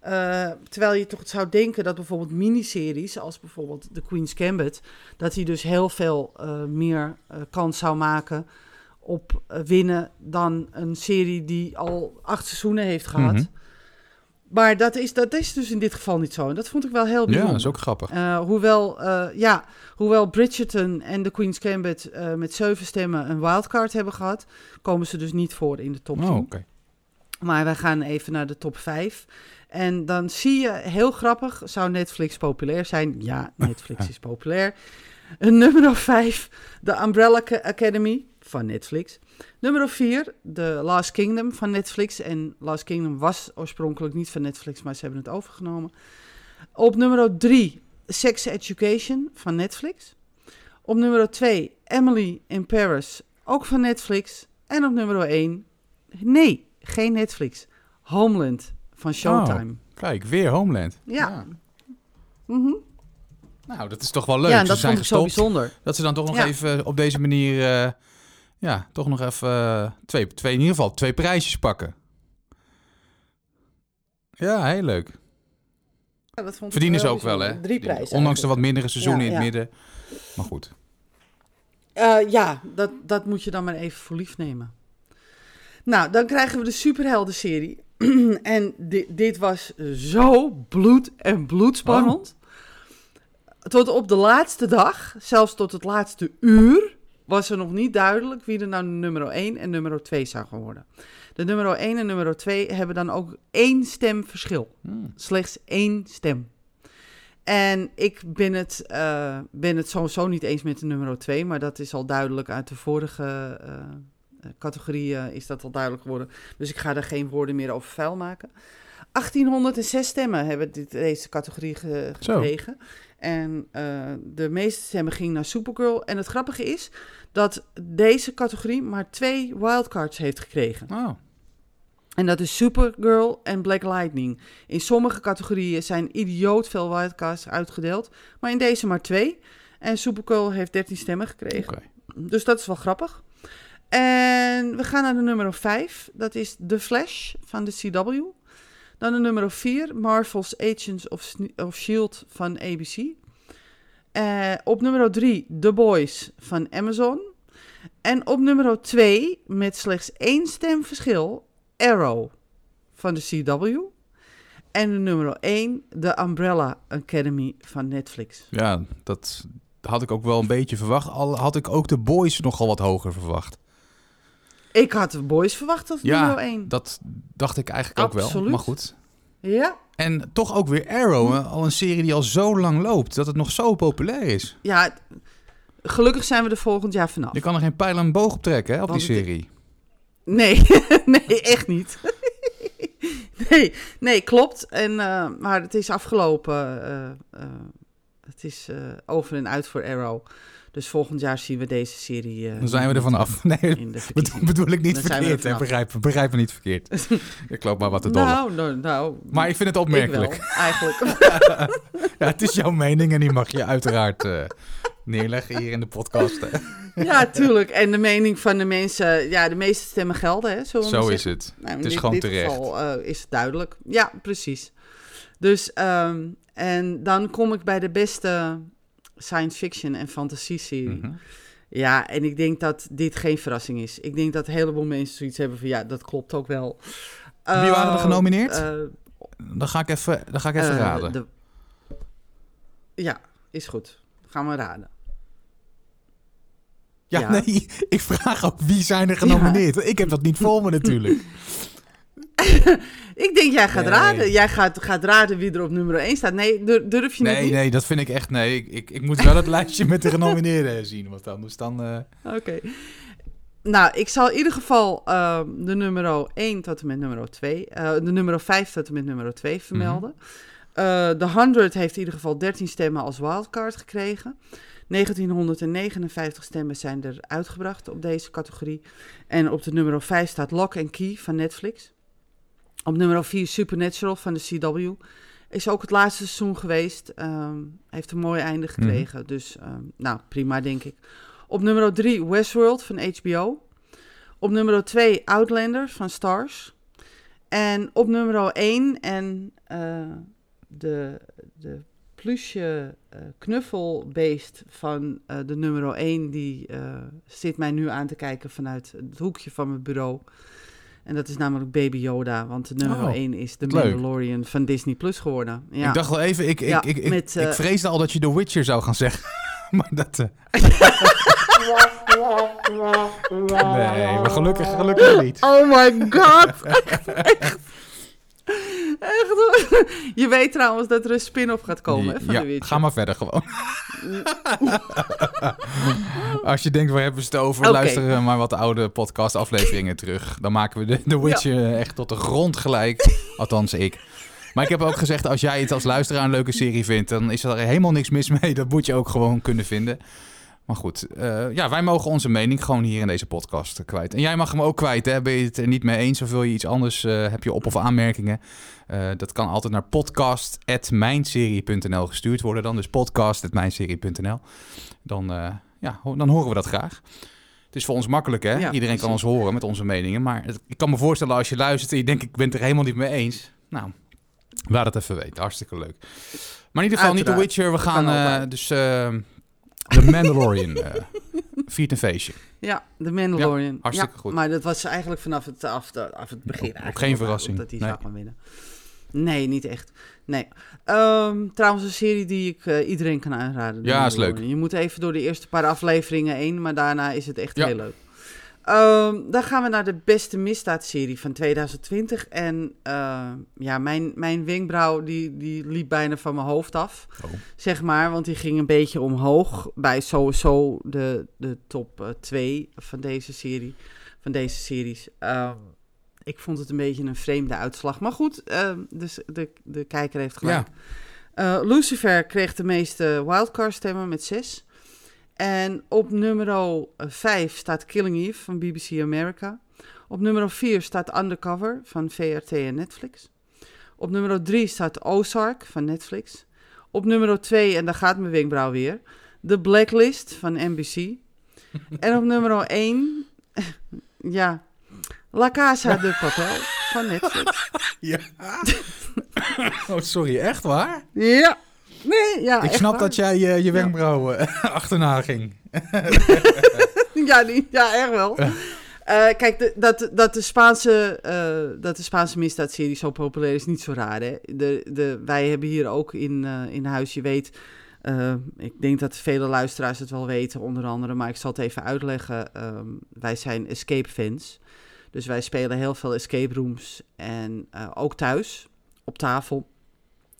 Eh, terwijl je toch zou denken dat bijvoorbeeld miniseries, als bijvoorbeeld The Queen's Gambit, dat die dus heel veel eh, meer eh, kans zou maken op winnen dan een serie die al acht seizoenen heeft gehad. Mhm. Maar dat is, dat is dus in dit geval niet zo. En dat vond ik wel heel Ja, bijzonder. dat is ook grappig. Hoewel, ja, hoewel Bridgerton en The Queen's Gambit met zeven stemmen een wildcard hebben gehad, komen ze dus niet voor in de top 10. Oh, oké. Maar wij gaan even naar de top 5. En dan zie je, heel grappig, zou Netflix populair zijn? Ja, [laughs] Netflix is populair. Nummer 5, The Umbrella Ca- Academy van Netflix. Nummer 4, The Last Kingdom van Netflix. En Last Kingdom was oorspronkelijk niet van Netflix, maar ze hebben het overgenomen. Op nummer 3, Sex Education van Netflix. Op nummer 2, Emily in Paris, ook van Netflix. En op nummer 1, nee, geen Netflix. Homeland van Showtime. Kijk, weer Homeland. Ja. Mhm. Nou, dat is toch wel leuk. Ja, en Ze dat zijn vond ik zo bijzonder. Dat ze dan toch nog Ja. even op deze manier... eh, ja, toch nog even eh, twee, twee, in ieder geval twee prijsjes pakken. Ja, heel leuk. Ja, dat vond ik Verdienen ze ook wel, hè? Drie prijzen. Ondanks de wat mindere seizoenen Ja, in het ja. midden. Maar goed. Eh, ja, dat, dat moet je dan maar even voor lief nemen. Nou, dan krijgen we de superhelden-serie. [clears throat] en di- dit was zo bloed- en bloedspannend. Tot op de laatste dag, zelfs tot het laatste uur, was er nog niet duidelijk wie er nou nummer 1 en nummer 2 zou gaan worden. De nummer 1 en nummer 2 hebben dan ook één stem verschil. Hmm. Slechts één stem. En ik ben het, eh, ben het sowieso niet eens met de nummer 2, maar dat is al duidelijk uit de vorige eh, eh, categorie eh, is dat al duidelijk geworden. Dus ik ga daar geen woorden meer over vuil maken. 1806 stemmen hebben dit, deze categorie ge- Zo. gekregen. En eh, de meeste stemmen gingen naar Supergirl. En het grappige is dat deze categorie maar twee wildcards heeft gekregen. Oh, En dat is Supergirl en Black Lightning. In sommige categorieën zijn idioot veel wildcards uitgedeeld, maar in deze maar twee. En Supergirl heeft 13 stemmen gekregen. dus dat is wel grappig. En we gaan naar de nummer 5. Dat is The Flash van de CW. Dan de nummer 4, Marvel's Agents of, S.H.I.E.L.D. van ABC. Eh, op nummer 3, The Boys van Amazon. En op nummer 2, met slechts één stem verschil, Arrow van de CW. En de nummer 1, The Umbrella Academy van Netflix. Ja, dat had ik ook wel een beetje verwacht. Al had ik ook de boys nogal wat hoger verwacht. Ik had Boys verwacht als Ja, nummer 1. Dat dacht ik eigenlijk ook wel. Maar goed. Ja, En toch ook weer Arrow, hè? al een serie die al zo lang loopt, dat het nog zo populair is. ja, gelukkig zijn we er volgend jaar vanaf. Je kan er geen pijl en boog op trekken hè, op die Want serie. Nee, [laughs] nee, echt niet. [laughs] nee, nee, klopt. En, eh, maar het is afgelopen. eh, eh, het is eh, over en uit voor Arrow. Dus volgend jaar zien we deze serie. eh, Dan zijn we er vanaf. [laughs] Nee, [laughs] bedoel, bedoel ik niet Dan er verkeerd. Hè? Begrijp, begrijp me niet verkeerd. [laughs] ik loop maar wat te dollen. Nou, nou, nou. maar ik vind het opmerkelijk. wel, eigenlijk. Ja, het is jouw mening en die mag je uiteraard eh, neerleggen hier in de podcast. hè. ja, tuurlijk. En de mening van de mensen. Ja, de meeste stemmen gelden, hè? Zo zeggen. is het. Nou, Het is dit, gewoon dit terecht. geval eh, is het duidelijk. Ja, precies. Dus, ehm, en dan kom ik bij de beste science fiction en fantasy serie. Mhm. Ja, en ik denk dat dit geen verrassing is. Ik denk dat een heleboel mensen zoiets hebben van, ja, dat klopt ook wel. Wie waren er Eh, genomineerd? eh, Dan ga ik even, dan ga ik even eh, raden. de- Ja, is goed. Gaan we raden. Ja, ja. nee, [laughs] ik vraag ook wie zijn er genomineerd. Ik heb dat niet voor me [laughs] natuurlijk. [laughs] Ik denk, jij gaat Nee. raden. Jij gaat, gaat raden wie er op nummer 1 staat. Nee, dur- durf je Nee, niet? nee, dat vind ik echt... Nee, ik, ik, ik moet wel het [laughs] lijstje met de genomineerden zien. Want anders dan... eh, Oké. Nou, ik zal in ieder geval ehm, de nummer 1 tot en met nummer 2, eh, de nummer 5 tot en met nummer 2 vermelden. Eh, De 100 heeft in ieder geval 13 stemmen als wildcard gekregen. 1959 stemmen zijn er uitgebracht op deze categorie. En op de nummer 5 staat Lock and Key van Netflix. Op nummer 4 Supernatural van de CW. Is ook het laatste seizoen geweest. ehm, heeft een mooi einde gekregen. Dus ehm, nou, prima denk ik. Op nummer 3 Westworld van HBO. Op nummer 2 Outlander van Stars. En op nummer 1 en eh, de, de plusje eh, knuffelbeest van eh, de nummer 1... die zit mij nu aan te kijken vanuit het hoekje van mijn bureau. En dat is namelijk Baby Yoda, want de nummer Oh, 1 is The leuk. Mandalorian van Disney Plus geworden. Ja. Ik dacht wel even... Ik, ik, Ja, ik, ik, met, ik eh, vreesde al dat je The Witcher zou gaan zeggen. [laughs] maar dat... eh, [laughs] nee, maar gelukkig, gelukkig niet. Oh my god. [laughs] echt, echt. Echt. Je weet trouwens dat er een spin-off gaat komen hè, van ja, de Witcher. ga maar verder gewoon. [laughs] Als je denkt, waar hebben we het over? Oké. Luister eh, maar wat oude podcastafleveringen terug. Dan maken we de, de Witcher echt tot de grond gelijk. Althans, ik. Maar ik heb ook gezegd, als jij het als luisteraar een leuke serie vindt... dan is er helemaal niks mis mee. Dat moet je ook gewoon kunnen vinden. Maar goed, eh, ja, wij mogen onze mening gewoon hier in deze podcast kwijt. En jij mag hem ook kwijt, hè? Ben je het er niet mee eens of wil je iets anders? eh, heb je op- of aanmerkingen? Eh, dat kan altijd naar podcast.mijnserie.nl gestuurd worden dan. Dus podcast.mijnserie.nl. Dan, ja, dan horen we dat graag. Het is voor ons makkelijk, hè? Ja, Iedereen kan ons horen met onze meningen. Maar het- ik kan me voorstellen als je luistert en je denkt... ik ben het er helemaal niet mee eens. Nou, laat het even weten. Hartstikke leuk. Maar in ieder geval niet The. Witcher. We gaan eh, altijd. dus... The Mandalorian eh viert een feestje. Ja, The Mandalorian. hartstikke Ja, goed. Maar dat was eigenlijk vanaf het, af, het begin eigenlijk geen verrassing. Dat hij Nee. zou gaan winnen. Nee, niet echt. Nee. Ehm, trouwens, een serie die ik eh, iedereen kan aanraden. Ja, is leuk. Je moet even door de eerste paar afleveringen heen, maar daarna is het echt Ja. heel leuk. Ehm, dan gaan we naar de beste misdaadserie van 2020. En eh, ja, mijn, mijn wenkbrauw die, die liep bijna van mijn hoofd af. Oh. Zeg maar, want die ging een beetje omhoog bij sowieso de, de top 2 van deze serie. Van deze series. Ehm, ik vond het een beetje een vreemde uitslag. Maar goed, ehm, dus de, de kijker heeft gelijk. Ja, Eh, Lucifer kreeg de meeste wildcard stemmen met 6. En op nummer 5 staat Killing Eve van BBC America. Op nummer 4 staat Undercover van VRT en Netflix. Op nummer 3 staat Ozark van Netflix. Op nummer 2, en daar gaat mijn wenkbrauw weer, The Blacklist van NBC. [laughs] En op nummer 1, [laughs] ja, La Casa de Papel van Netflix. [laughs] Ja. oh, sorry, echt waar? Ja. Nee, ja. Ik snap waar. dat jij eh, je wenkbrauwen [laughs] achterna ging. [laughs] Ja, die, ja echt wel. Eh, kijk, de, dat, dat, de Spaanse, eh, dat de Spaanse misdaadserie zo populair is, niet zo raar. Hè? De, de, wij hebben hier ook in, eh, in huis, je weet... ik denk dat vele luisteraars het wel weten, onder andere. Maar ik zal het even uitleggen. Ehm, wij zijn escape fans. Dus wij spelen heel veel escape rooms. En ook thuis, op tafel.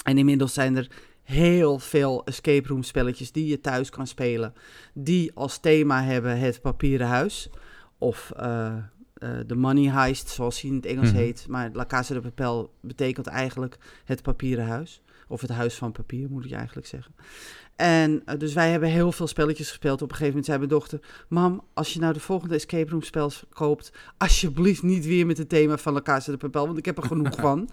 En inmiddels zijn er heel veel escape room spelletjes die je thuis kan spelen. Die als thema hebben het papieren huis. Of eh, eh, de money heist, zoals hij in het Engels Mhm. heet. Maar La Casa de Papel betekent eigenlijk het papieren huis. Of het huis van papier, moet ik eigenlijk zeggen. En eh, dus wij hebben heel veel spelletjes gespeeld. Op een gegeven moment zei mijn dochter... Mam, als je nou de volgende escape room spel koopt... alsjeblieft niet weer met het thema van La Casa de Papel... want ik heb er genoeg [laughs] van.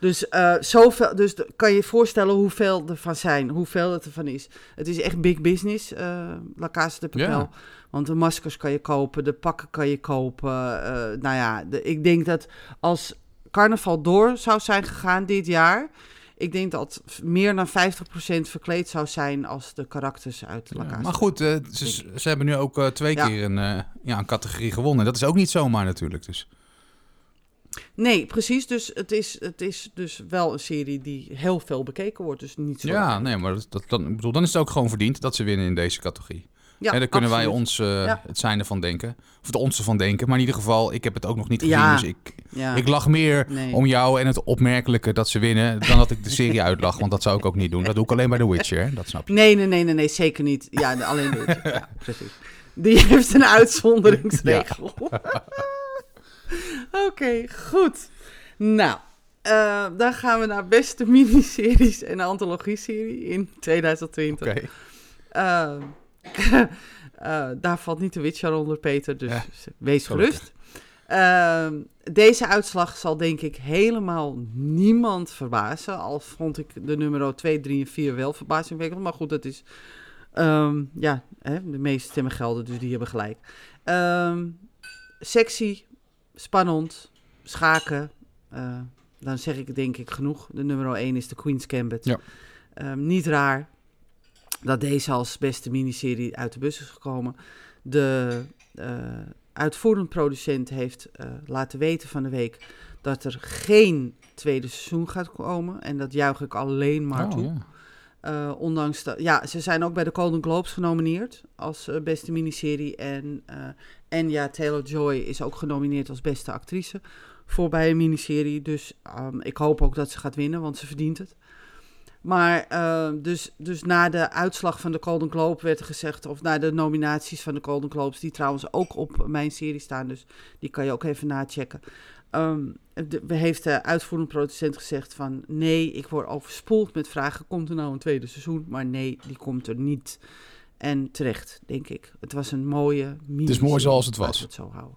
Dus, eh, zoveel, dus kan je je voorstellen hoeveel er van zijn, hoeveel het ervan is. Het is echt big business, eh La Casa de Papel. Ja. Want de maskers kan je kopen, de pakken kan je kopen. eh, nou ja, de, ik denk dat als carnaval door zou zijn gegaan dit jaar... ik denk dat meer dan 50% verkleed zou zijn als de karakters uit La Ja, maar goed, eh, ze, ze hebben nu ook eh, twee Ja. keer een, eh, ja, een categorie gewonnen. Dat is ook niet zomaar natuurlijk. Dus. Nee, precies. Dus het is, het is dus wel een serie die heel veel bekeken wordt. Dus niet zo... Ja, nee, maar dat, dat, dan, bedoel, dan is het ook gewoon verdiend dat ze winnen in deze categorie. Ja, en daar kunnen wij ons eh, Ja. het zijne van denken. Of het onze van denken. Maar in ieder geval, ik heb het ook nog niet gezien. Ja. Dus ik, ik lach meer Nee. om jou en het opmerkelijke dat ze winnen... dan dat ik de serie [laughs] uitlach. Want dat zou ik ook niet doen. Dat doe ik alleen bij The Witcher, hè? dat snap je. Nee, nee, nee, nee, nee, zeker niet. Ja, alleen de ja, [laughs] precies. Die heeft een uitzonderingsregel. [laughs] Oké, goed. Nou, eh, dan gaan we naar beste miniseries en antologie-serie in 2020. Oké. Eh, [laughs] eh, daar valt niet de Witcher onder, Peter, dus Ja, wees gerust. Eh, deze uitslag zal denk ik helemaal niemand verbazen. Al vond ik de nummer 2, 3 en 4 wel verbazingwekkend. Maar goed, dat is... ehm, ja, hè, de meeste stemmen gelden, dus die hebben gelijk. Ehm, sexy, spannend, schaken. eh, dan zeg ik denk ik genoeg. De nummer 1 is de Queen's Gambit. Ja. Ehm, niet raar dat deze als beste miniserie uit de bus is gekomen. De eh, uitvoerend producent heeft eh, laten weten van de week dat er geen tweede seizoen gaat komen. En dat juich ik alleen maar Oh, toe. ja. Eh, ondanks dat, ja, ze zijn ook bij de Golden Globes genomineerd als beste miniserie. En eh Anya Taylor-Joy is ook genomineerd als beste actrice voor bij een miniserie. Dus ehm, ik hoop ook dat ze gaat winnen, want ze verdient het. Maar eh, dus, dus na de uitslag van de Golden Globe werd er gezegd, of na de nominaties van de Golden Globes, die trouwens ook op mijn serie staan, dus die kan je ook even nachecken. Ehm de, we heeft de uitvoerend producent gezegd van nee, ik word overspoeld met vragen. Komt er nou een tweede seizoen? Maar nee, die komt er niet. En terecht, denk ik. Het was een mooie Het is mooi zoals het was. Het zo houden.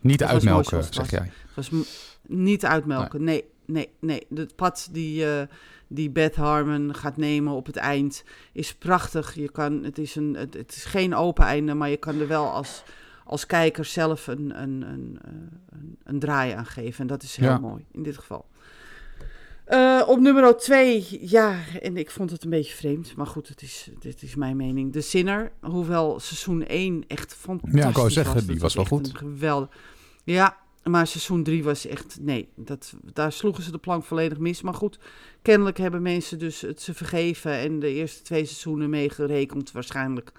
Niet Het uitmelken, zeg jij. Het was niet uitmelken. Nee, nee, nee. Het pad die, eh, die Beth Harmon gaat nemen op het eind is prachtig. Je kan, het, is een, het, het is geen open einde, maar je kan er wel als, als kijker zelf een, een, een, een, een draai aan geven. En dat is heel Ja. mooi in dit geval. Eh, op nummer 2, ja, en ik vond het een beetje vreemd, maar goed, het is, dit is mijn mening. De Sinner, hoewel seizoen 1 echt fantastisch Ja, ik wou zeggen, was. die was wel goed. Geweldig. Ja, maar seizoen 3 was echt, nee, dat, daar sloegen ze de plank volledig mis. Maar goed, kennelijk hebben mensen dus het ze vergeven en de eerste twee seizoenen meegerekend waarschijnlijk.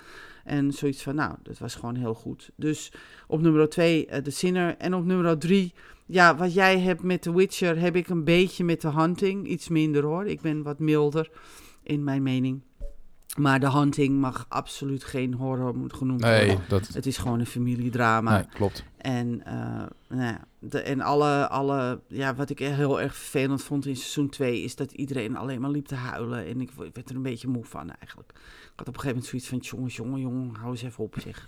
En zoiets van, nou, dat was gewoon heel goed. Dus op nummer 2 de Sinner en op nummer 3... Ja, wat jij hebt met The Witcher heb ik een beetje met The Hunting. Iets minder hoor. Ik ben wat milder in mijn mening. Maar The Hunting mag absoluut geen horror moet genoemd Nee, worden. dat Het is gewoon een familiedrama. nee, klopt. En, eh, nou ja, de, en alle, alle, ja, wat ik heel erg vervelend vond in seizoen 2 is dat iedereen alleen maar liep te huilen. En ik werd er een beetje moe van eigenlijk. Ik had op een gegeven moment zoiets van, jongens, jongen, jongen, hou eens even op zeg.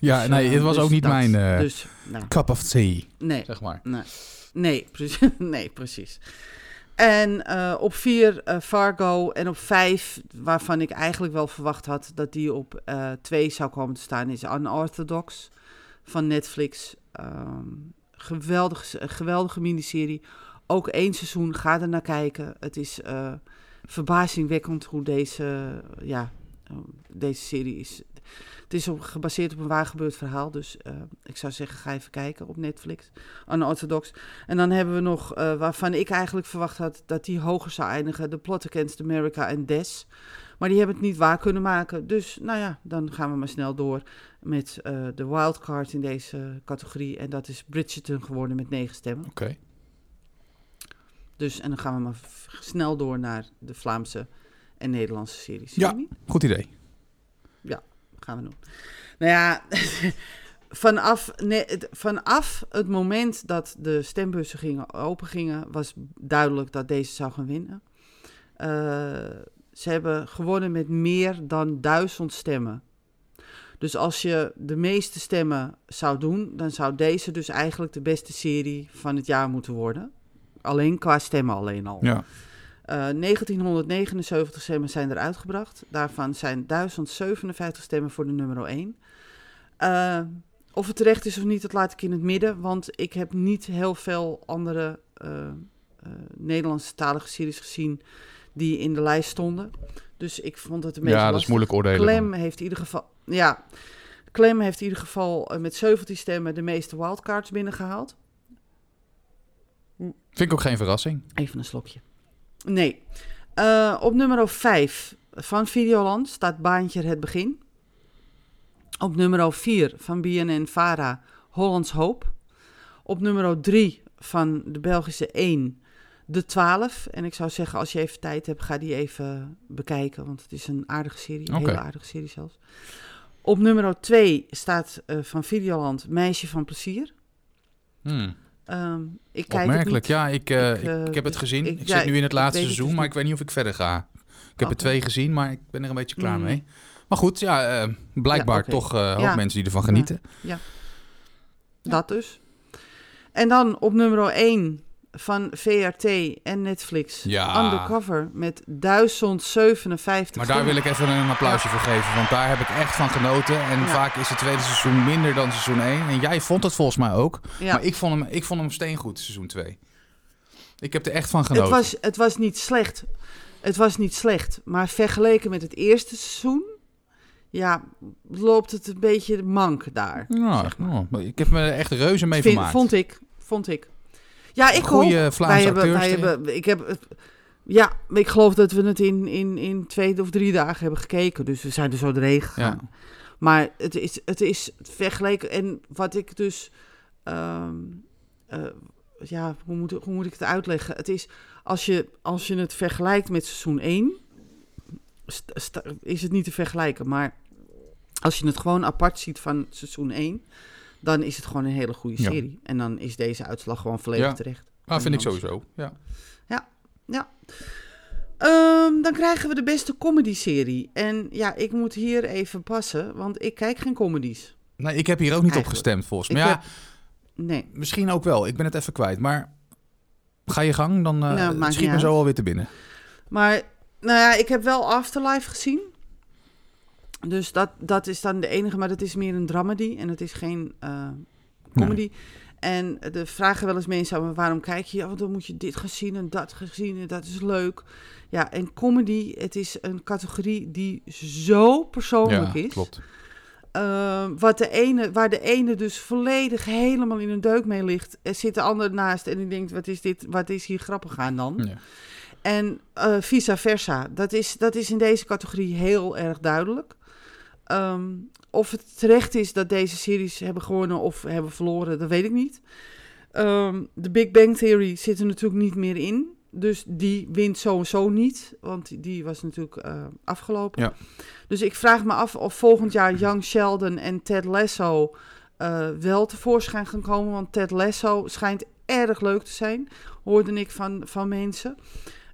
Ja, Dus, nee, eh, het was dus ook niet dat. mijn eh, Dus, nou, cup of tea, nee, zeg maar. nee, nee, precies. [laughs] nee, precies. En eh, op vier eh, Fargo en op vijf, waarvan ik eigenlijk wel verwacht had dat die op eh, twee zou komen te staan, is Unorthodox van Netflix. Ehm geweldige, een geweldige miniserie. Ook één seizoen, ga er naar kijken. Het is verbazingwekkend hoe deze, ja, deze serie is. Het is gebaseerd op een waar gebeurd verhaal. Dus eh, ik zou zeggen, ga even kijken op Netflix. Unorthodox. En dan hebben we nog, eh, waarvan ik eigenlijk verwacht had dat die hoger zou eindigen. The Plot Against America en Des. Maar die hebben het niet waar kunnen maken. Dus nou ja, dan gaan we maar snel door met eh, de wildcard in deze categorie. En dat is Bridgerton geworden met negen stemmen. Oké. Dus, en dan gaan we maar snel door naar de Vlaamse en Nederlandse series. Ja. Goed idee. Gaan we doen. Nou ja, [laughs] vanaf, nee, vanaf het moment dat de stembussen gingen, open gingen, was duidelijk dat deze zou gaan winnen. Eh, ze hebben gewonnen met meer dan duizend stemmen. Dus als je de meeste stemmen zou doen, dan zou deze dus eigenlijk de beste serie van het jaar moeten worden. Alleen qua stemmen alleen al. Ja. Eh, 1979 stemmen zijn er uitgebracht. Daarvan zijn 1057 stemmen voor de nummer 1. Eh, of het terecht is of niet, dat laat ik in het midden. Want ik heb niet heel veel andere eh eh Nederlandse talige series gezien die in de lijst stonden. Dus ik vond het een beetje Ja, dat is moeilijk oordelen. Clem heeft in ieder geval... Ja, Clem heeft in ieder geval eh, met 17 stemmen de meeste wildcards binnengehaald. Vind ik ook geen verrassing. Even een slokje. Nee. Eh, op nummer 5 van Videoland staat Baantje het Begin. Op nummer 4 van BNN Vara Hollands Hoop. Op nummer 3 van de Belgische 1 De 12. En ik zou zeggen, als je even tijd hebt, ga die even bekijken. Want het is een aardige serie. Een hele aardige serie zelfs. Op nummer 2 staat eh, van Videoland Meisje van Plezier. Hmm. Ehm, ik kijk het Opmerkelijk. Ja, ik, eh, Ik, eh, ik heb het gezien. ik- Ik, ja, zit nu in het laatste het seizoen, dus maar ik weet niet of ik verder ga. Ik heb er twee gezien, maar ik ben er een beetje klaar Mm. mee. Maar goed, ja, eh, blijkbaar Ja, toch Ja. mensen die ervan genieten. Dat dus. En dan op nummer 1 van VRT en Netflix. Ja. Undercover met 1057 Maar daar wil ik even een applausje voor geven, want daar heb ik echt van genoten. En Ja. vaak is het tweede seizoen minder dan seizoen 1. En jij vond het volgens mij ook. Ja. Maar ik vond, hem, ik vond hem steengoed, seizoen 2. Ik heb er echt van het, genoten. was, het was niet slecht. Het was niet slecht. Maar vergeleken met het eerste seizoen... Ja, loopt het een beetje mank daar. Ja, maar ik heb me er echt reuze mee Vind- vermaakt. vond ik. Vond ik. Ja, ik Goeie ook. Vlaamse wij hebben, acteurs wij hebben, ik heb, ja, ik geloof dat we het in, in, in twee of drie dagen hebben gekeken. Dus we zijn er zo doorheen gegaan. Ja. Maar het is, het is vergeleken. En wat ik dus. ehm, eh, ja, hoe moet, hoe moet ik het uitleggen? Het is. Als je, als je het vergelijkt met seizoen 1. st- sta- is het niet te vergelijken. Maar als je het gewoon apart ziet van seizoen 1. Dan is het gewoon een hele goede Ja. serie. En dan is deze uitslag gewoon volledig Ja. terecht. Ah, vind ik sowieso. Ja. Ehm, dan krijgen we de beste comedy-serie. En ja, ik moet hier even passen, want ik kijk geen comedies. Nee, ik heb hier ook niet op gestemd volgens mij. Ja, heb- Nee. misschien ook wel. Ik ben het even kwijt. Maar ga je gang, dan Nou, maakt schiet me zo uit. alweer te binnen. Maar, nou ja, ik heb wel Afterlife gezien. Dus dat, dat is dan de enige, maar dat is meer een dramedy en het is geen eh, comedy. En de vragen wel eens mensen aan waarom kijk je? Oh, dan moet je dit gaan zien en dat gaan zien en dat is leuk. Ja, en comedy, het is een categorie die zo persoonlijk Ja, is. klopt. Eh, wat de ene, waar de ene dus volledig helemaal in een deuk mee ligt, er zit de ander naast en die denkt, wat is dit, wat is hier grappig aan dan? Ja. En eh, vice versa. Dat is, dat is in deze categorie heel erg duidelijk. Ehm, of het terecht is dat deze series hebben gewonnen of hebben verloren, dat weet ik niet. Ehm, de Big Bang Theory zit er natuurlijk niet meer in. Dus die wint sowieso niet, want die- was natuurlijk eh, afgelopen. Ja. Dus ik vraag me af of volgend jaar Young Sheldon en Ted Lasso eh, wel tevoorschijn gaan komen. Want Ted Lasso schijnt erg leuk te zijn, hoorde ik van, van mensen.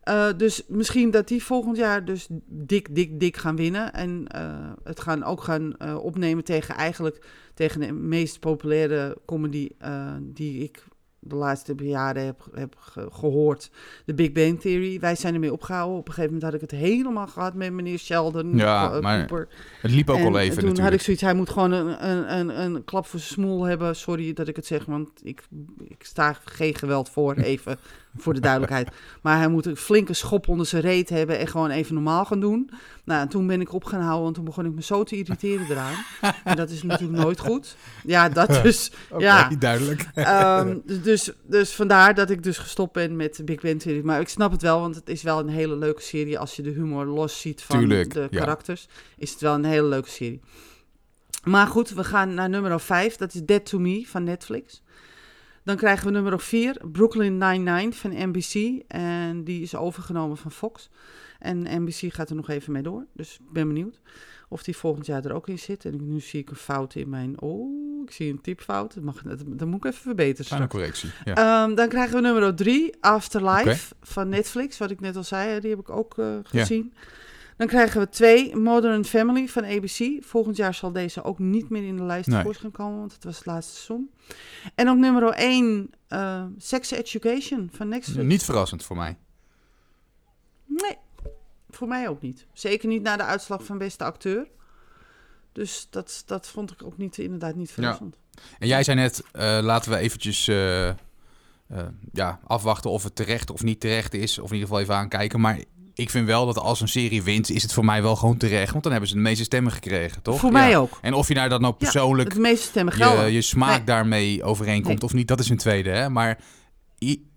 Eh, dus misschien dat die volgend jaar dus dik, dik, dik gaan winnen. En eh, het gaan ook gaan eh, opnemen tegen eigenlijk tegen de meest populaire comedy die ik de laatste jaren heb, heb ge- gehoord. De Big Bang Theory. Wij zijn ermee opgehouden. Op een gegeven moment had ik het helemaal gehad met meneer Sheldon. Ja, maar Cooper. Het liep ook en al even toen had ik zoiets, hij moet gewoon een, een, een, een klap voor zijn smoel hebben. Sorry dat ik het zeg, want ik, ik sta geen geweld voor, [laughs] even voor de duidelijkheid. [laughs] Maar hij moet een flinke schop onder zijn reet hebben en gewoon even normaal gaan doen. Nou, en toen ben ik op gaan houden, want toen begon ik me zo te irriteren eraan. En dat is natuurlijk nooit goed. Ja, dat [laughs] dus. ja. duidelijk. Ehm, dus- dus, dus vandaar dat ik dus gestopt ben met de Big Bang Theory. Maar ik snap het wel, want het is wel een hele leuke serie. Als je de humor los ziet van Tuurlijk, de ja. karakters, is het wel een hele leuke serie. Maar goed, we gaan naar nummer 5. Dat is Dead to Me van Netflix. Dan krijgen we nummer 4, Brooklyn Nine-Nine van NBC. En die is overgenomen van Fox. En NBC gaat er nog even mee door. Dus ik ben benieuwd of die volgend jaar er ook in zit. En nu zie ik een fout in mijn... Oh, ik zie een typfout. Dat, mag, dat, dat moet ik even verbeteren straks. correctie. Ja. Ehm, dan krijgen we nummer 3, Afterlife van Netflix. Wat ik net al zei, die heb ik ook eh, gezien. Dan krijgen we twee, Modern Family van ABC. Volgend jaar zal deze ook niet meer in de lijst Nee. voor gaan komen, want het was het laatste seizoen. En op nummer 1, eh, Sex Education van Netflix. Niet verrassend voor mij. Nee, voor mij ook niet. Zeker niet na de uitslag van beste acteur. Dus dat, dat vond ik ook niet, inderdaad niet verrassend. En jij zei net, eh, laten we eventjes eh, ja, afwachten of het terecht of niet terecht is. Of in ieder geval even aankijken. Maar ik vind wel dat als een serie wint, is het voor mij wel gewoon terecht. Want dan hebben ze de meeste stemmen gekregen, toch? Voor Ja. mij ook. En of je dat nou Ja, persoonlijk De meeste stemmen je, gelden. je smaak Nee. daarmee overeenkomt Nee. of niet, dat is een tweede. Hè? Maar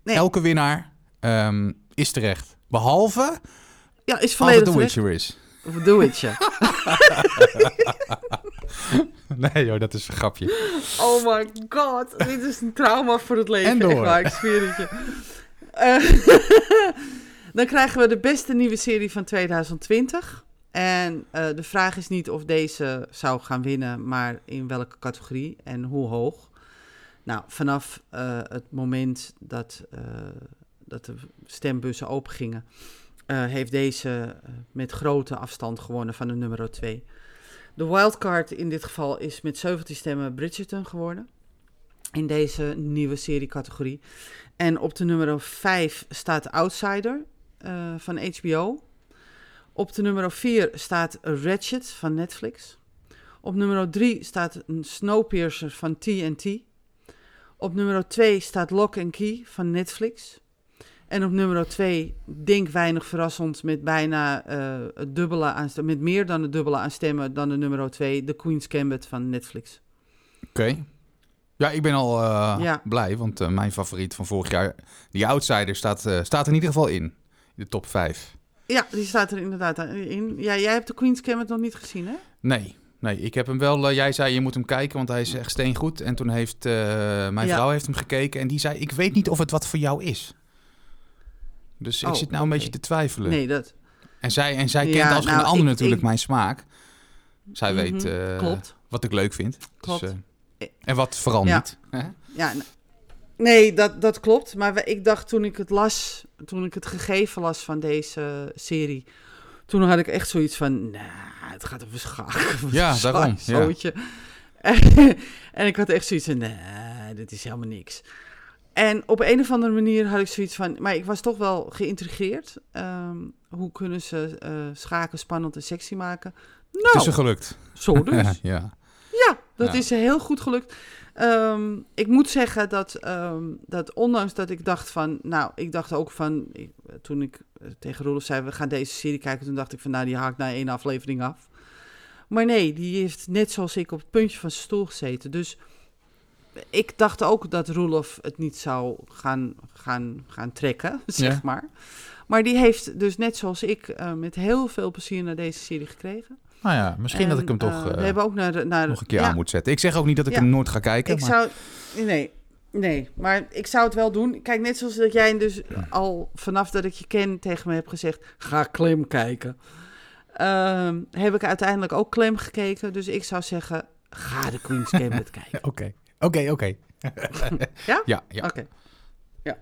Nee. elke winnaar ehm, is terecht. Behalve ja, is als het The terecht. Witcher is. Of The Witcher. [laughs] Nee joh, dat is een grapje. Oh my god, dit is een trauma voor het leven. En door. Echt waar, ik zweer het je. [laughs] dan krijgen we de beste nieuwe serie van 2020. En eh, de vraag is niet of deze zou gaan winnen, maar in welke categorie en hoe hoog. Nou, vanaf eh, het moment dat, eh, dat de stembussen opengingen, heeft deze met grote afstand gewonnen van de nummer 2. De wildcard in dit geval is met 17 stemmen Bridgerton geworden. In deze nieuwe seriecategorie. En op de nummer 5 staat Outsider eh, van HBO. Op de nummer 4 staat Ratchet van Netflix. Op nummer 3 staat Snowpiercer van TNT. Op nummer 2 staat Lock and Key van Netflix. En op nummer 2, denk weinig verrassend, met bijna eh, het dubbele aan, met meer dan het dubbele aan stemmen dan de nummer 2, The Queen's Gambit van Netflix. Oké. Ja, ik ben al eh, Ja. blij, want mijn favoriet van vorig jaar, die Outsider, staat, staat er in ieder geval in. De top 5. Ja, die staat er inderdaad in. Ja, jij hebt de Queen's Gambit nog niet gezien, hè? Nee, nee, ik heb hem wel. eh, jij zei je moet hem kijken, want hij is echt steengoed. En toen heeft eh, mijn Ja. vrouw heeft hem gekeken en die zei: Ik weet niet of het wat voor jou is. Dus ik Oh, zit nou een beetje te twijfelen. Nee, dat En zij, en zij Ja, kent als geen nou, ander ik- natuurlijk ik- mijn smaak. Zij Mhm, weet eh, wat ik leuk vind. Klopt. Dus, en wat vooral Ja. niet. Hè? Ja, n- nee, dat, dat klopt. Maar we- ik dacht toen ik het las, toen ik het gegeven las van deze serie, toen had ik echt zoiets van, nou, het gaat over schaak. Ja, daarom, ja. Zootje. [laughs] en ik had echt zoiets van, nee, dit is helemaal niks. En op een of andere manier had ik zoiets van, maar ik was toch wel geïntrigeerd. Ehm, hoe kunnen ze eh, schaken spannend en sexy maken? Het Nou, is er gelukt. zo dus. [laughs] ja. Ja, dat Ja. is heel goed gelukt. Ehm, ik moet zeggen dat, ehm, dat ondanks dat ik dacht van... Nou, ik dacht ook van... ik- toen ik eh, tegen Roelof zei, we gaan deze serie kijken... toen dacht ik van, nou, die haakt na één aflevering af. Maar nee, die heeft net zoals ik op het puntje van zijn stoel gezeten. Dus ik dacht ook dat Roelof het niet zou gaan, gaan, gaan trekken, [laughs] zeg Ja. maar. Maar die heeft dus net zoals ik eh, met heel veel plezier naar deze serie gekregen. Nou ja, misschien dat ik hem toch eh, eh, we hebben ook naar, de- naar nog een keer ja, aan moet zetten. Ik zeg ook niet dat ik Ja. hem nooit ga kijken. ik maar... zou. Nee, nee, maar ik zou het wel doen. Kijk, net zoals dat jij dus al vanaf dat ik je ken tegen me hebt gezegd: ga Clem kijken. Ehm, heb ik uiteindelijk ook Clem gekeken. Dus ik zou zeggen: ga de Queen's Gambit [laughs] kijken. Oké, oké, oké. [laughs] Ja? Ja, ja. Oké. Ja.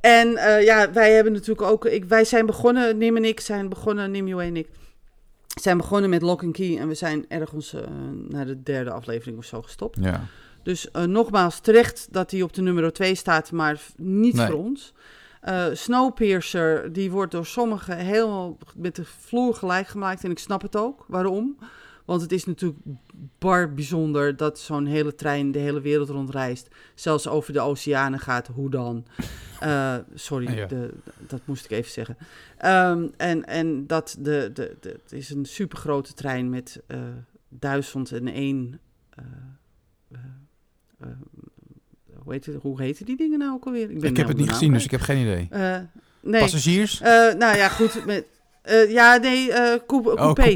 En eh, ja, wij hebben natuurlijk ook. Ik, wij zijn begonnen, Nim en ik zijn begonnen, Nim en ik. Zijn begonnen met Lock and Key en we zijn ergens eh, naar de derde aflevering of zo gestopt. ja. Dus eh, nogmaals, terecht dat hij op de nummer 2 staat, maar niet Nee. voor ons. Eh, Snowpiercer, die wordt door sommigen helemaal met de vloer gelijk gemaakt. En ik snap het ook. Waarom? Want het is natuurlijk bar bijzonder dat zo'n hele trein de hele wereld rondreist. Zelfs over de oceanen gaat. Hoe dan? Eh, sorry, Ja. de, dat moest ik even zeggen. Ehm, en, en dat de, de, de, het is een supergrote trein met eh duizend en één... eh, hoe, heet het, hoe heten die dingen nou ook alweer? Ik ben heb nou het niet gezien, dus ik heb geen idee. Nee, Passagiers? nou ja, goed. Met, eh, ja, nee, eh coupe- oh, coupés.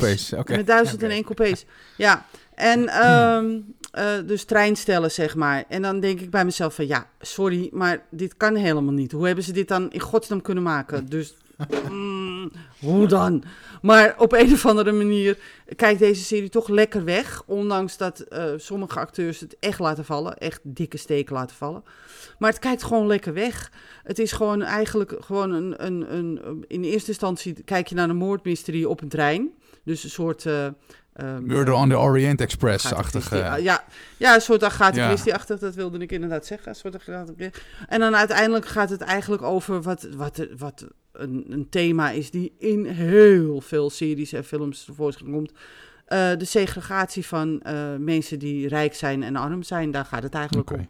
Met duizend en één coupés. Ja, en [clears throat] ehm, eh, dus treinstellen, zeg maar. En dan denk ik bij mezelf van, ja, sorry, maar dit kan helemaal niet. Hoe hebben ze dit dan in godsnaam kunnen maken? [laughs] Dus, mm, hoe dan? Maar op een of andere manier kijkt deze serie toch lekker weg. Ondanks dat eh, sommige acteurs het echt laten vallen. Echt dikke steken laten vallen. Maar het kijkt gewoon lekker weg. Het is gewoon eigenlijk gewoon een, een, een... In eerste instantie kijk je naar een moordmysterie op een trein. Dus een soort... eh, eh, Murder on the Orient Express-achtig. Eh, ja, ja, een soort Agatha Ja. Christie-achtig, dat wilde ik inderdaad zeggen. Een soort. En dan uiteindelijk gaat het eigenlijk over wat, wat, wat een, een thema is die in heel veel series en films tevoorschijn komt. Eh, de segregatie van eh, mensen die rijk zijn en arm zijn, daar gaat het eigenlijk om.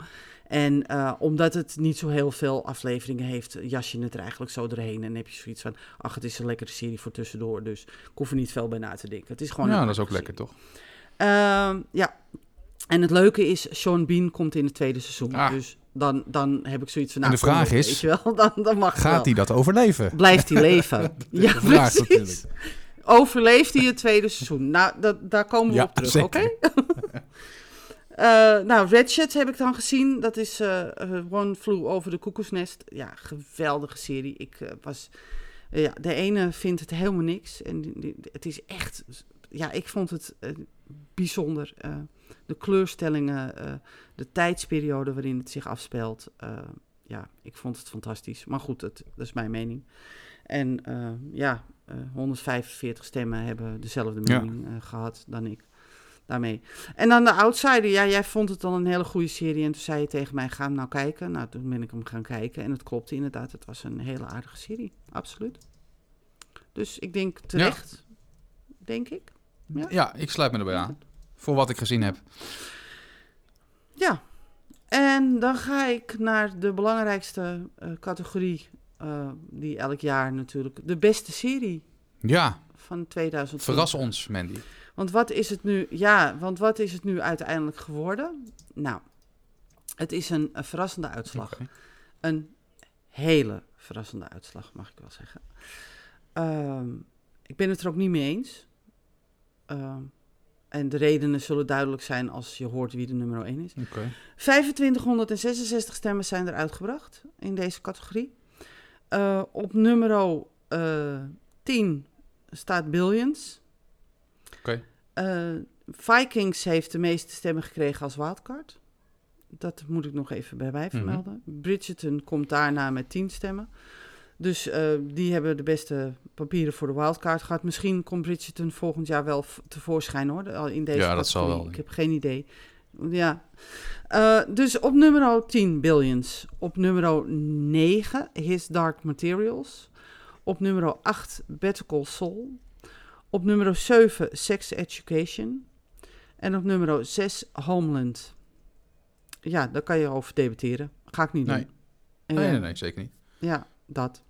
En eh, omdat het niet zo heel veel afleveringen heeft, jas je het er eigenlijk zo doorheen. En heb je zoiets van, ach, het is een lekkere serie voor tussendoor. Dus ik hoef er niet veel bij na te denken. Het is gewoon ja, dat is ook lekker, toch? Ehm, ja. En het leuke is, Sean Bean komt in het tweede seizoen. Ah. Dus dan, dan heb ik zoiets van... En Nou, de vraag is, Weet je wel, [laughs] dan, dan mag. Gaat hij dat overleven? Blijft hij [laughs] leven? ja, de vraag precies. natuurlijk. Overleeft hij het tweede seizoen? Nou, dat, daar komen we Ja, op terug, oké? [laughs] Eh, nou, Ratchet heb ik dan gezien. Dat is eh, eh, One Flew Over the Koekoesnest. Ja, geweldige serie. Ik was... ja, de ene vindt het helemaal niks. En die- die- het is echt... Ja, ik vond het bijzonder. De kleurstellingen, de tijdsperiode waarin het zich afspeelt. eh, ja, ik vond het fantastisch. Maar goed, het, dat is mijn mening. En eh, ja, eh, 145 stemmen hebben dezelfde mening eh, gehad dan ik. Daarmee. En dan de Outsider. Ja, jij vond het dan een hele goede serie. En toen zei je tegen mij, ga hem nou kijken. Nou, toen ben ik hem gaan kijken. En het klopte inderdaad. Het was een hele aardige serie. Absoluut. Dus ik denk terecht. Denk ik. Ja. Ja, ik sluit me erbij aan. Voor wat ik gezien heb. Ja. En dan ga ik naar de belangrijkste eh, categorie. eh, die elk jaar natuurlijk. De beste serie Ja, van 2020. verras ons, Mandy. Want wat is het nu? Ja, want wat is het nu uiteindelijk geworden? Nou, het is een, een verrassende uitslag. Een hele verrassende uitslag, mag ik wel zeggen. Ehm, ik ben het er ook niet mee eens. En de redenen zullen duidelijk zijn als je hoort wie de nummer 1 is. Oké. 2566 stemmen zijn er uitgebracht in deze categorie. Eh, op nummer eh 10 staat Billions. Oké. Eh, Vikings heeft de meeste stemmen gekregen als wildcard. Dat moet ik nog even bij mij vermelden. Bridgerton komt daarna met 10 stemmen. Dus eh, die hebben de beste papieren voor de wildcard gehad. Misschien komt Bridgerton volgend jaar wel tevoorschijn hoor. al In deze Ja, dat zal categorie. wel, Ik heb geen idee. Ja. Eh, dus op nummer 10 Billions. Op nummer 9 His Dark Materials. Op nummer 8 Better Call Saul. Op nummer 7 Sex Education. En op nummer 6 Homeland. Ja, daar kan je over debatteren. Ga ik niet doen. Nee. En Nee, ja, nee, nee, zeker niet. Ja, dat.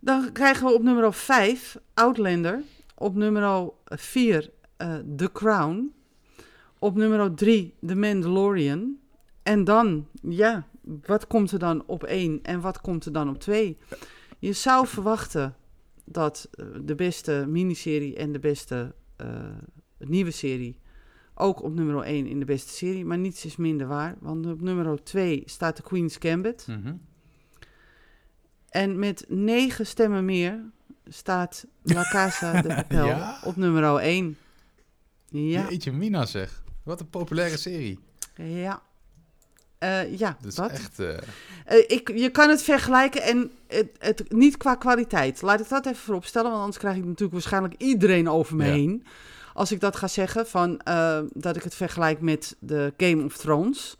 Dan krijgen we op nummer 5 Outlander. Op nummer 4 eh, The Crown. Op nummer 3 The Mandalorian. En dan, ja, wat komt er dan op 1 en wat komt er dan op 2? Je zou verwachten dat eh, de beste miniserie en de beste eh, nieuwe serie ook op nummer 1 in de beste serie, maar niets is minder waar. Want op nummer 2 staat The Queen's Gambit. Mhm. En met negen stemmen meer staat La Casa de [laughs] Papel Ja? op nummer 1. Ja, Jeetje mina zeg. Wat een populaire serie. ja. Eh, ja, Dat is dat. echt... eh, Eh, ik, je kan het vergelijken en het, het, niet qua kwaliteit. Laat ik dat even vooropstellen, want anders krijg ik natuurlijk waarschijnlijk iedereen over me Ja. heen. als ik dat ga zeggen, van, dat ik het vergelijk met de Game of Thrones.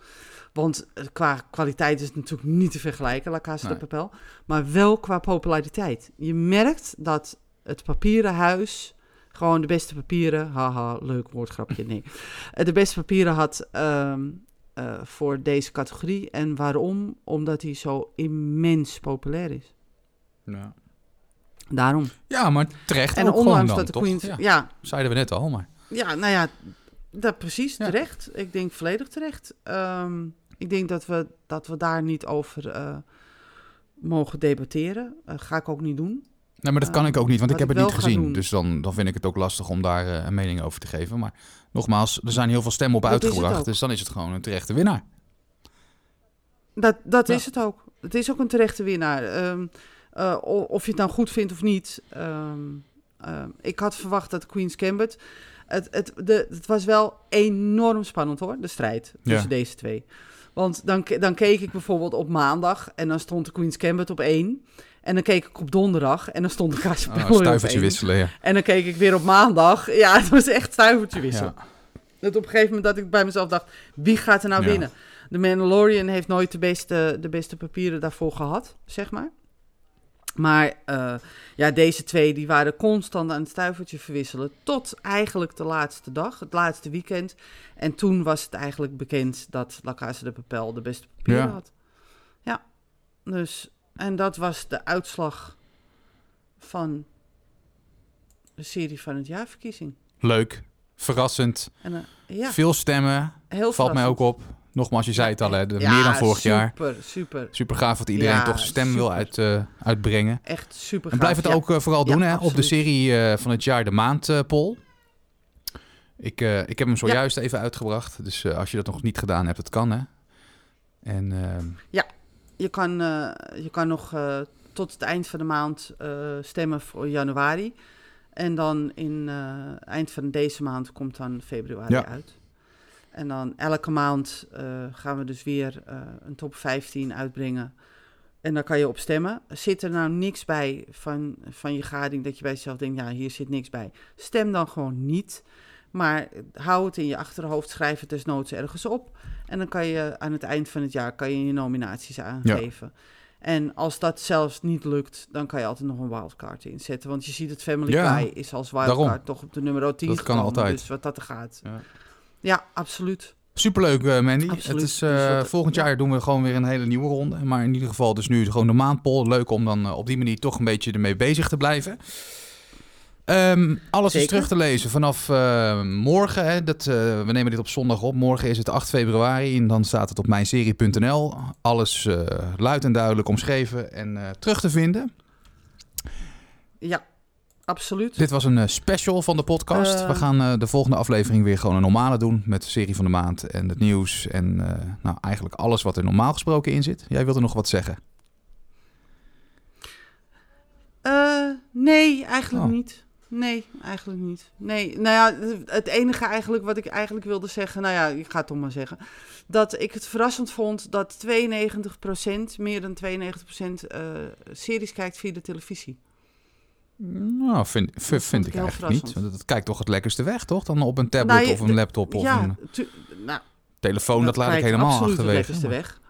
Want eh, qua kwaliteit is het natuurlijk niet te vergelijken, La Casa Nee. de Papel. Maar wel qua populariteit. Je merkt dat het papieren huis gewoon de beste papieren... Haha, leuk woordgrapje, nee. [laughs] Eh, de beste papieren had ehm, eh, voor deze categorie. En waarom? Omdat hij zo immens populair is. Ja. Daarom. ja, maar terecht En ook ondanks dan, dat de toch? Queens... Ja, Ja, zeiden we net al, maar... ja, nou ja, dat precies, Ja. terecht. Ik denk volledig terecht. Ehm, ik denk dat we, dat we daar niet over eh, mogen debatteren. Eh, ga ik ook niet doen. Nee, maar dat kan ik ook niet, want ik heb ik het niet gezien. Dus dan, dan vind ik het ook lastig om daar eh, een mening over te geven. Maar nogmaals, er zijn heel veel stemmen op Dat uitgebracht. Dus dan is het gewoon een terechte winnaar. Dat, dat Ja. is het ook. Het is ook een terechte winnaar. Ehm, eh, of je het nou goed vindt of niet. Ehm, ik had verwacht dat Queen's Gambit... Het, het, de, het was wel enorm spannend hoor, de strijd tussen deze twee. Want dan, dan keek ik bijvoorbeeld op maandag en dan stond de Queen's Gambit op één. En dan keek ik op donderdag en dan stond de Casa Ah, op stuivertje één. wisselen, ja. En dan keek ik weer op maandag. Ja, het was echt stuivertje wisselen. ja. Dat op een gegeven moment dat ik bij mezelf dacht, wie gaat er nou Ja. winnen? De Mandalorian heeft nooit de beste, de beste papieren daarvoor gehad, zeg maar. Maar eh, ja, deze twee die waren constant aan het stuivertje verwisselen. Tot eigenlijk de laatste dag, het laatste weekend. En toen was het eigenlijk bekend dat La Casa de Papel de beste papieren Ja. had. Ja, dus... En dat was de uitslag van de serie van het jaarverkiezing. Leuk, verrassend, En, eh, ja, veel stemmen. heel Valt mij ook op. Nogmaals, je zei het al, hè, de- Ja, meer dan vorig jaar. Super, super. Super gaaf dat iedereen Ja, toch zijn stem wil uit, eh, uitbrengen. Echt super En blijf het gaaf, ja. ook eh, vooral doen Ja, hè, op de serie eh, van het jaar De Maand poll. Ik, ik heb hem zojuist even uitgebracht. Dus als je dat nog niet gedaan hebt, het kan hè. En ehm, Je kan, je kan nog tot het eind van de maand stemmen voor januari. En dan in eind van deze maand komt dan februari Ja. uit. En dan elke maand eh, gaan we dus weer eh, een top 15 uitbrengen. En daar kan je op stemmen. Zit er nou niks bij van, van je gading dat je bij jezelf denkt, ja, hier zit niks bij. Stem dan gewoon niet. Maar hou het in je achterhoofd, schrijf het desnoods ergens op. En dan kan je aan het eind van het jaar kan je je nominaties aangeven. En als dat zelfs niet lukt, dan kan je altijd nog een wildcard inzetten. Want je ziet het Family Ja, Guy is als wildcard daarom. toch op de nummer 10 Dat kan altijd. Dus wat dat er gaat. Ja. Ja, absoluut. superleuk eh, Mandy. Absoluut. Het is, eh, wat- volgend ja. jaar doen we gewoon weer een hele nieuwe ronde. Maar in ieder geval dus nu gewoon de maandpoll. Leuk om dan eh, op die manier toch een beetje ermee bezig te blijven. Ehm, alles is terug te lezen vanaf eh, morgen. Hè, dat, eh, we nemen dit op zondag op. Morgen is het 8 februari en dan staat het op mijnserie.nl. Alles eh, luid en duidelijk omschreven en eh, terug te vinden. Ja, absoluut. Dit was een eh, special van de podcast. We gaan eh, de volgende aflevering weer gewoon een normale doen. Met de serie van de maand en het nieuws. En eh, nou, eigenlijk alles wat er normaal gesproken in zit. Jij wilde nog wat zeggen? Nee, eigenlijk Oh. niet. Nee, eigenlijk niet. Nee, nou ja, het enige eigenlijk wat ik eigenlijk wilde zeggen, nou ja, ik ga het toch maar zeggen, dat ik het verrassend vond dat 92%, meer dan 92% eh series kijkt via de televisie. Nou, vind, vind ik ik eigenlijk niet. Want het kijkt toch het lekkerste weg, toch? Dan op een tablet Nou, je- of een laptop of ja, een nou, telefoon. Dat, laat ik helemaal achterwege. het lekkerste maar- weg.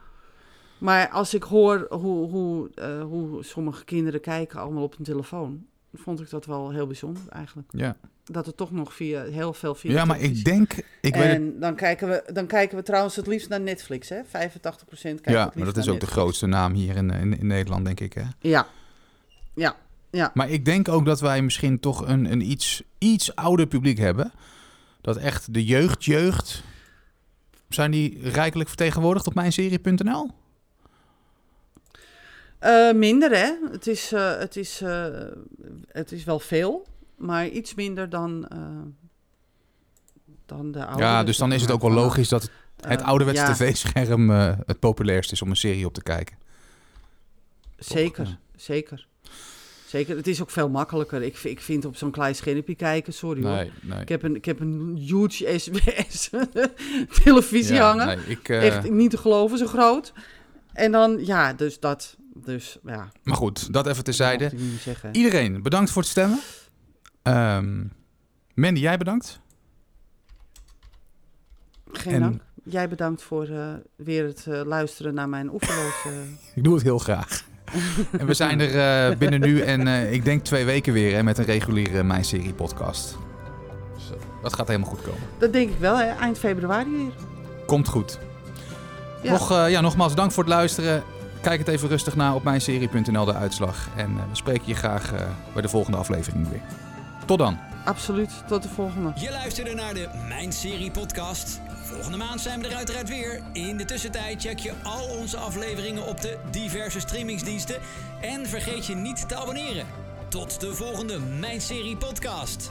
Maar als ik hoor hoe, hoe, eh, hoe sommige kinderen kijken allemaal op een telefoon, vond ik dat wel heel bijzonder eigenlijk. Ja, Dat het toch nog via, heel veel via ja maar ik denk... Ik weet het, en dan, kijken we, dan kijken we trouwens het liefst naar Netflix, hè? 85% kijkt ja, maar dat is ook de grootste naam hier in, in, in Nederland, denk ik. Hè? Ja, ja, ja. Maar ik denk ook dat wij misschien toch een, een iets, iets ouder publiek hebben. Dat echt de jeugd, jeugd... Zijn die rijkelijk vertegenwoordigd op mijnserie.nl? Eh, minder, hè? Het is, eh, het, is, eh, het is wel veel, maar iets minder dan, dan de oude. Ja, dus dan is het ook wel logisch dat het, ouderwetse ja, tv-scherm het populairst is om een serie op te kijken. Zeker, zeker. Zeker, het is ook veel makkelijker. Ik, ik vind op zo'n klein schermpje kijken, sorry hoor. Nee. Ik heb een, ik heb een huge SBS [laughs] televisie Ja, hangen. nee, ik, eh, Echt niet te geloven, zo groot. En dan, ja, dus dat. Dus ja, Maar goed, dat even dat terzijde. zeggen. Iedereen, bedankt voor het stemmen. Ehm, Mandy, jij bedankt. Geen En- dank. Jij bedankt voor eh, weer het eh, luisteren naar mijn oefenloze... [laughs] Ik doe het heel graag. En we zijn er eh, binnen nu en eh, ik denk twee weken weer hè, met een reguliere Mijn Serie podcast. Dus, eh, dat gaat helemaal goed komen. dat denk ik wel, hè? eind februari weer. Komt goed. Ja. Nog, eh, ja, nogmaals, dank voor het luisteren. Kijk het even rustig na op mijnserie.nl, de uitslag. En eh, we spreken je graag eh, bij de volgende aflevering weer. Tot dan. Absoluut. Tot de volgende. Je luisterde naar de Mijn Serie podcast. Volgende maand zijn we er uiteraard weer. In de tussentijd check je al onze afleveringen op de diverse streamingsdiensten. En vergeet je niet te abonneren. Tot de volgende Mijn Serie podcast.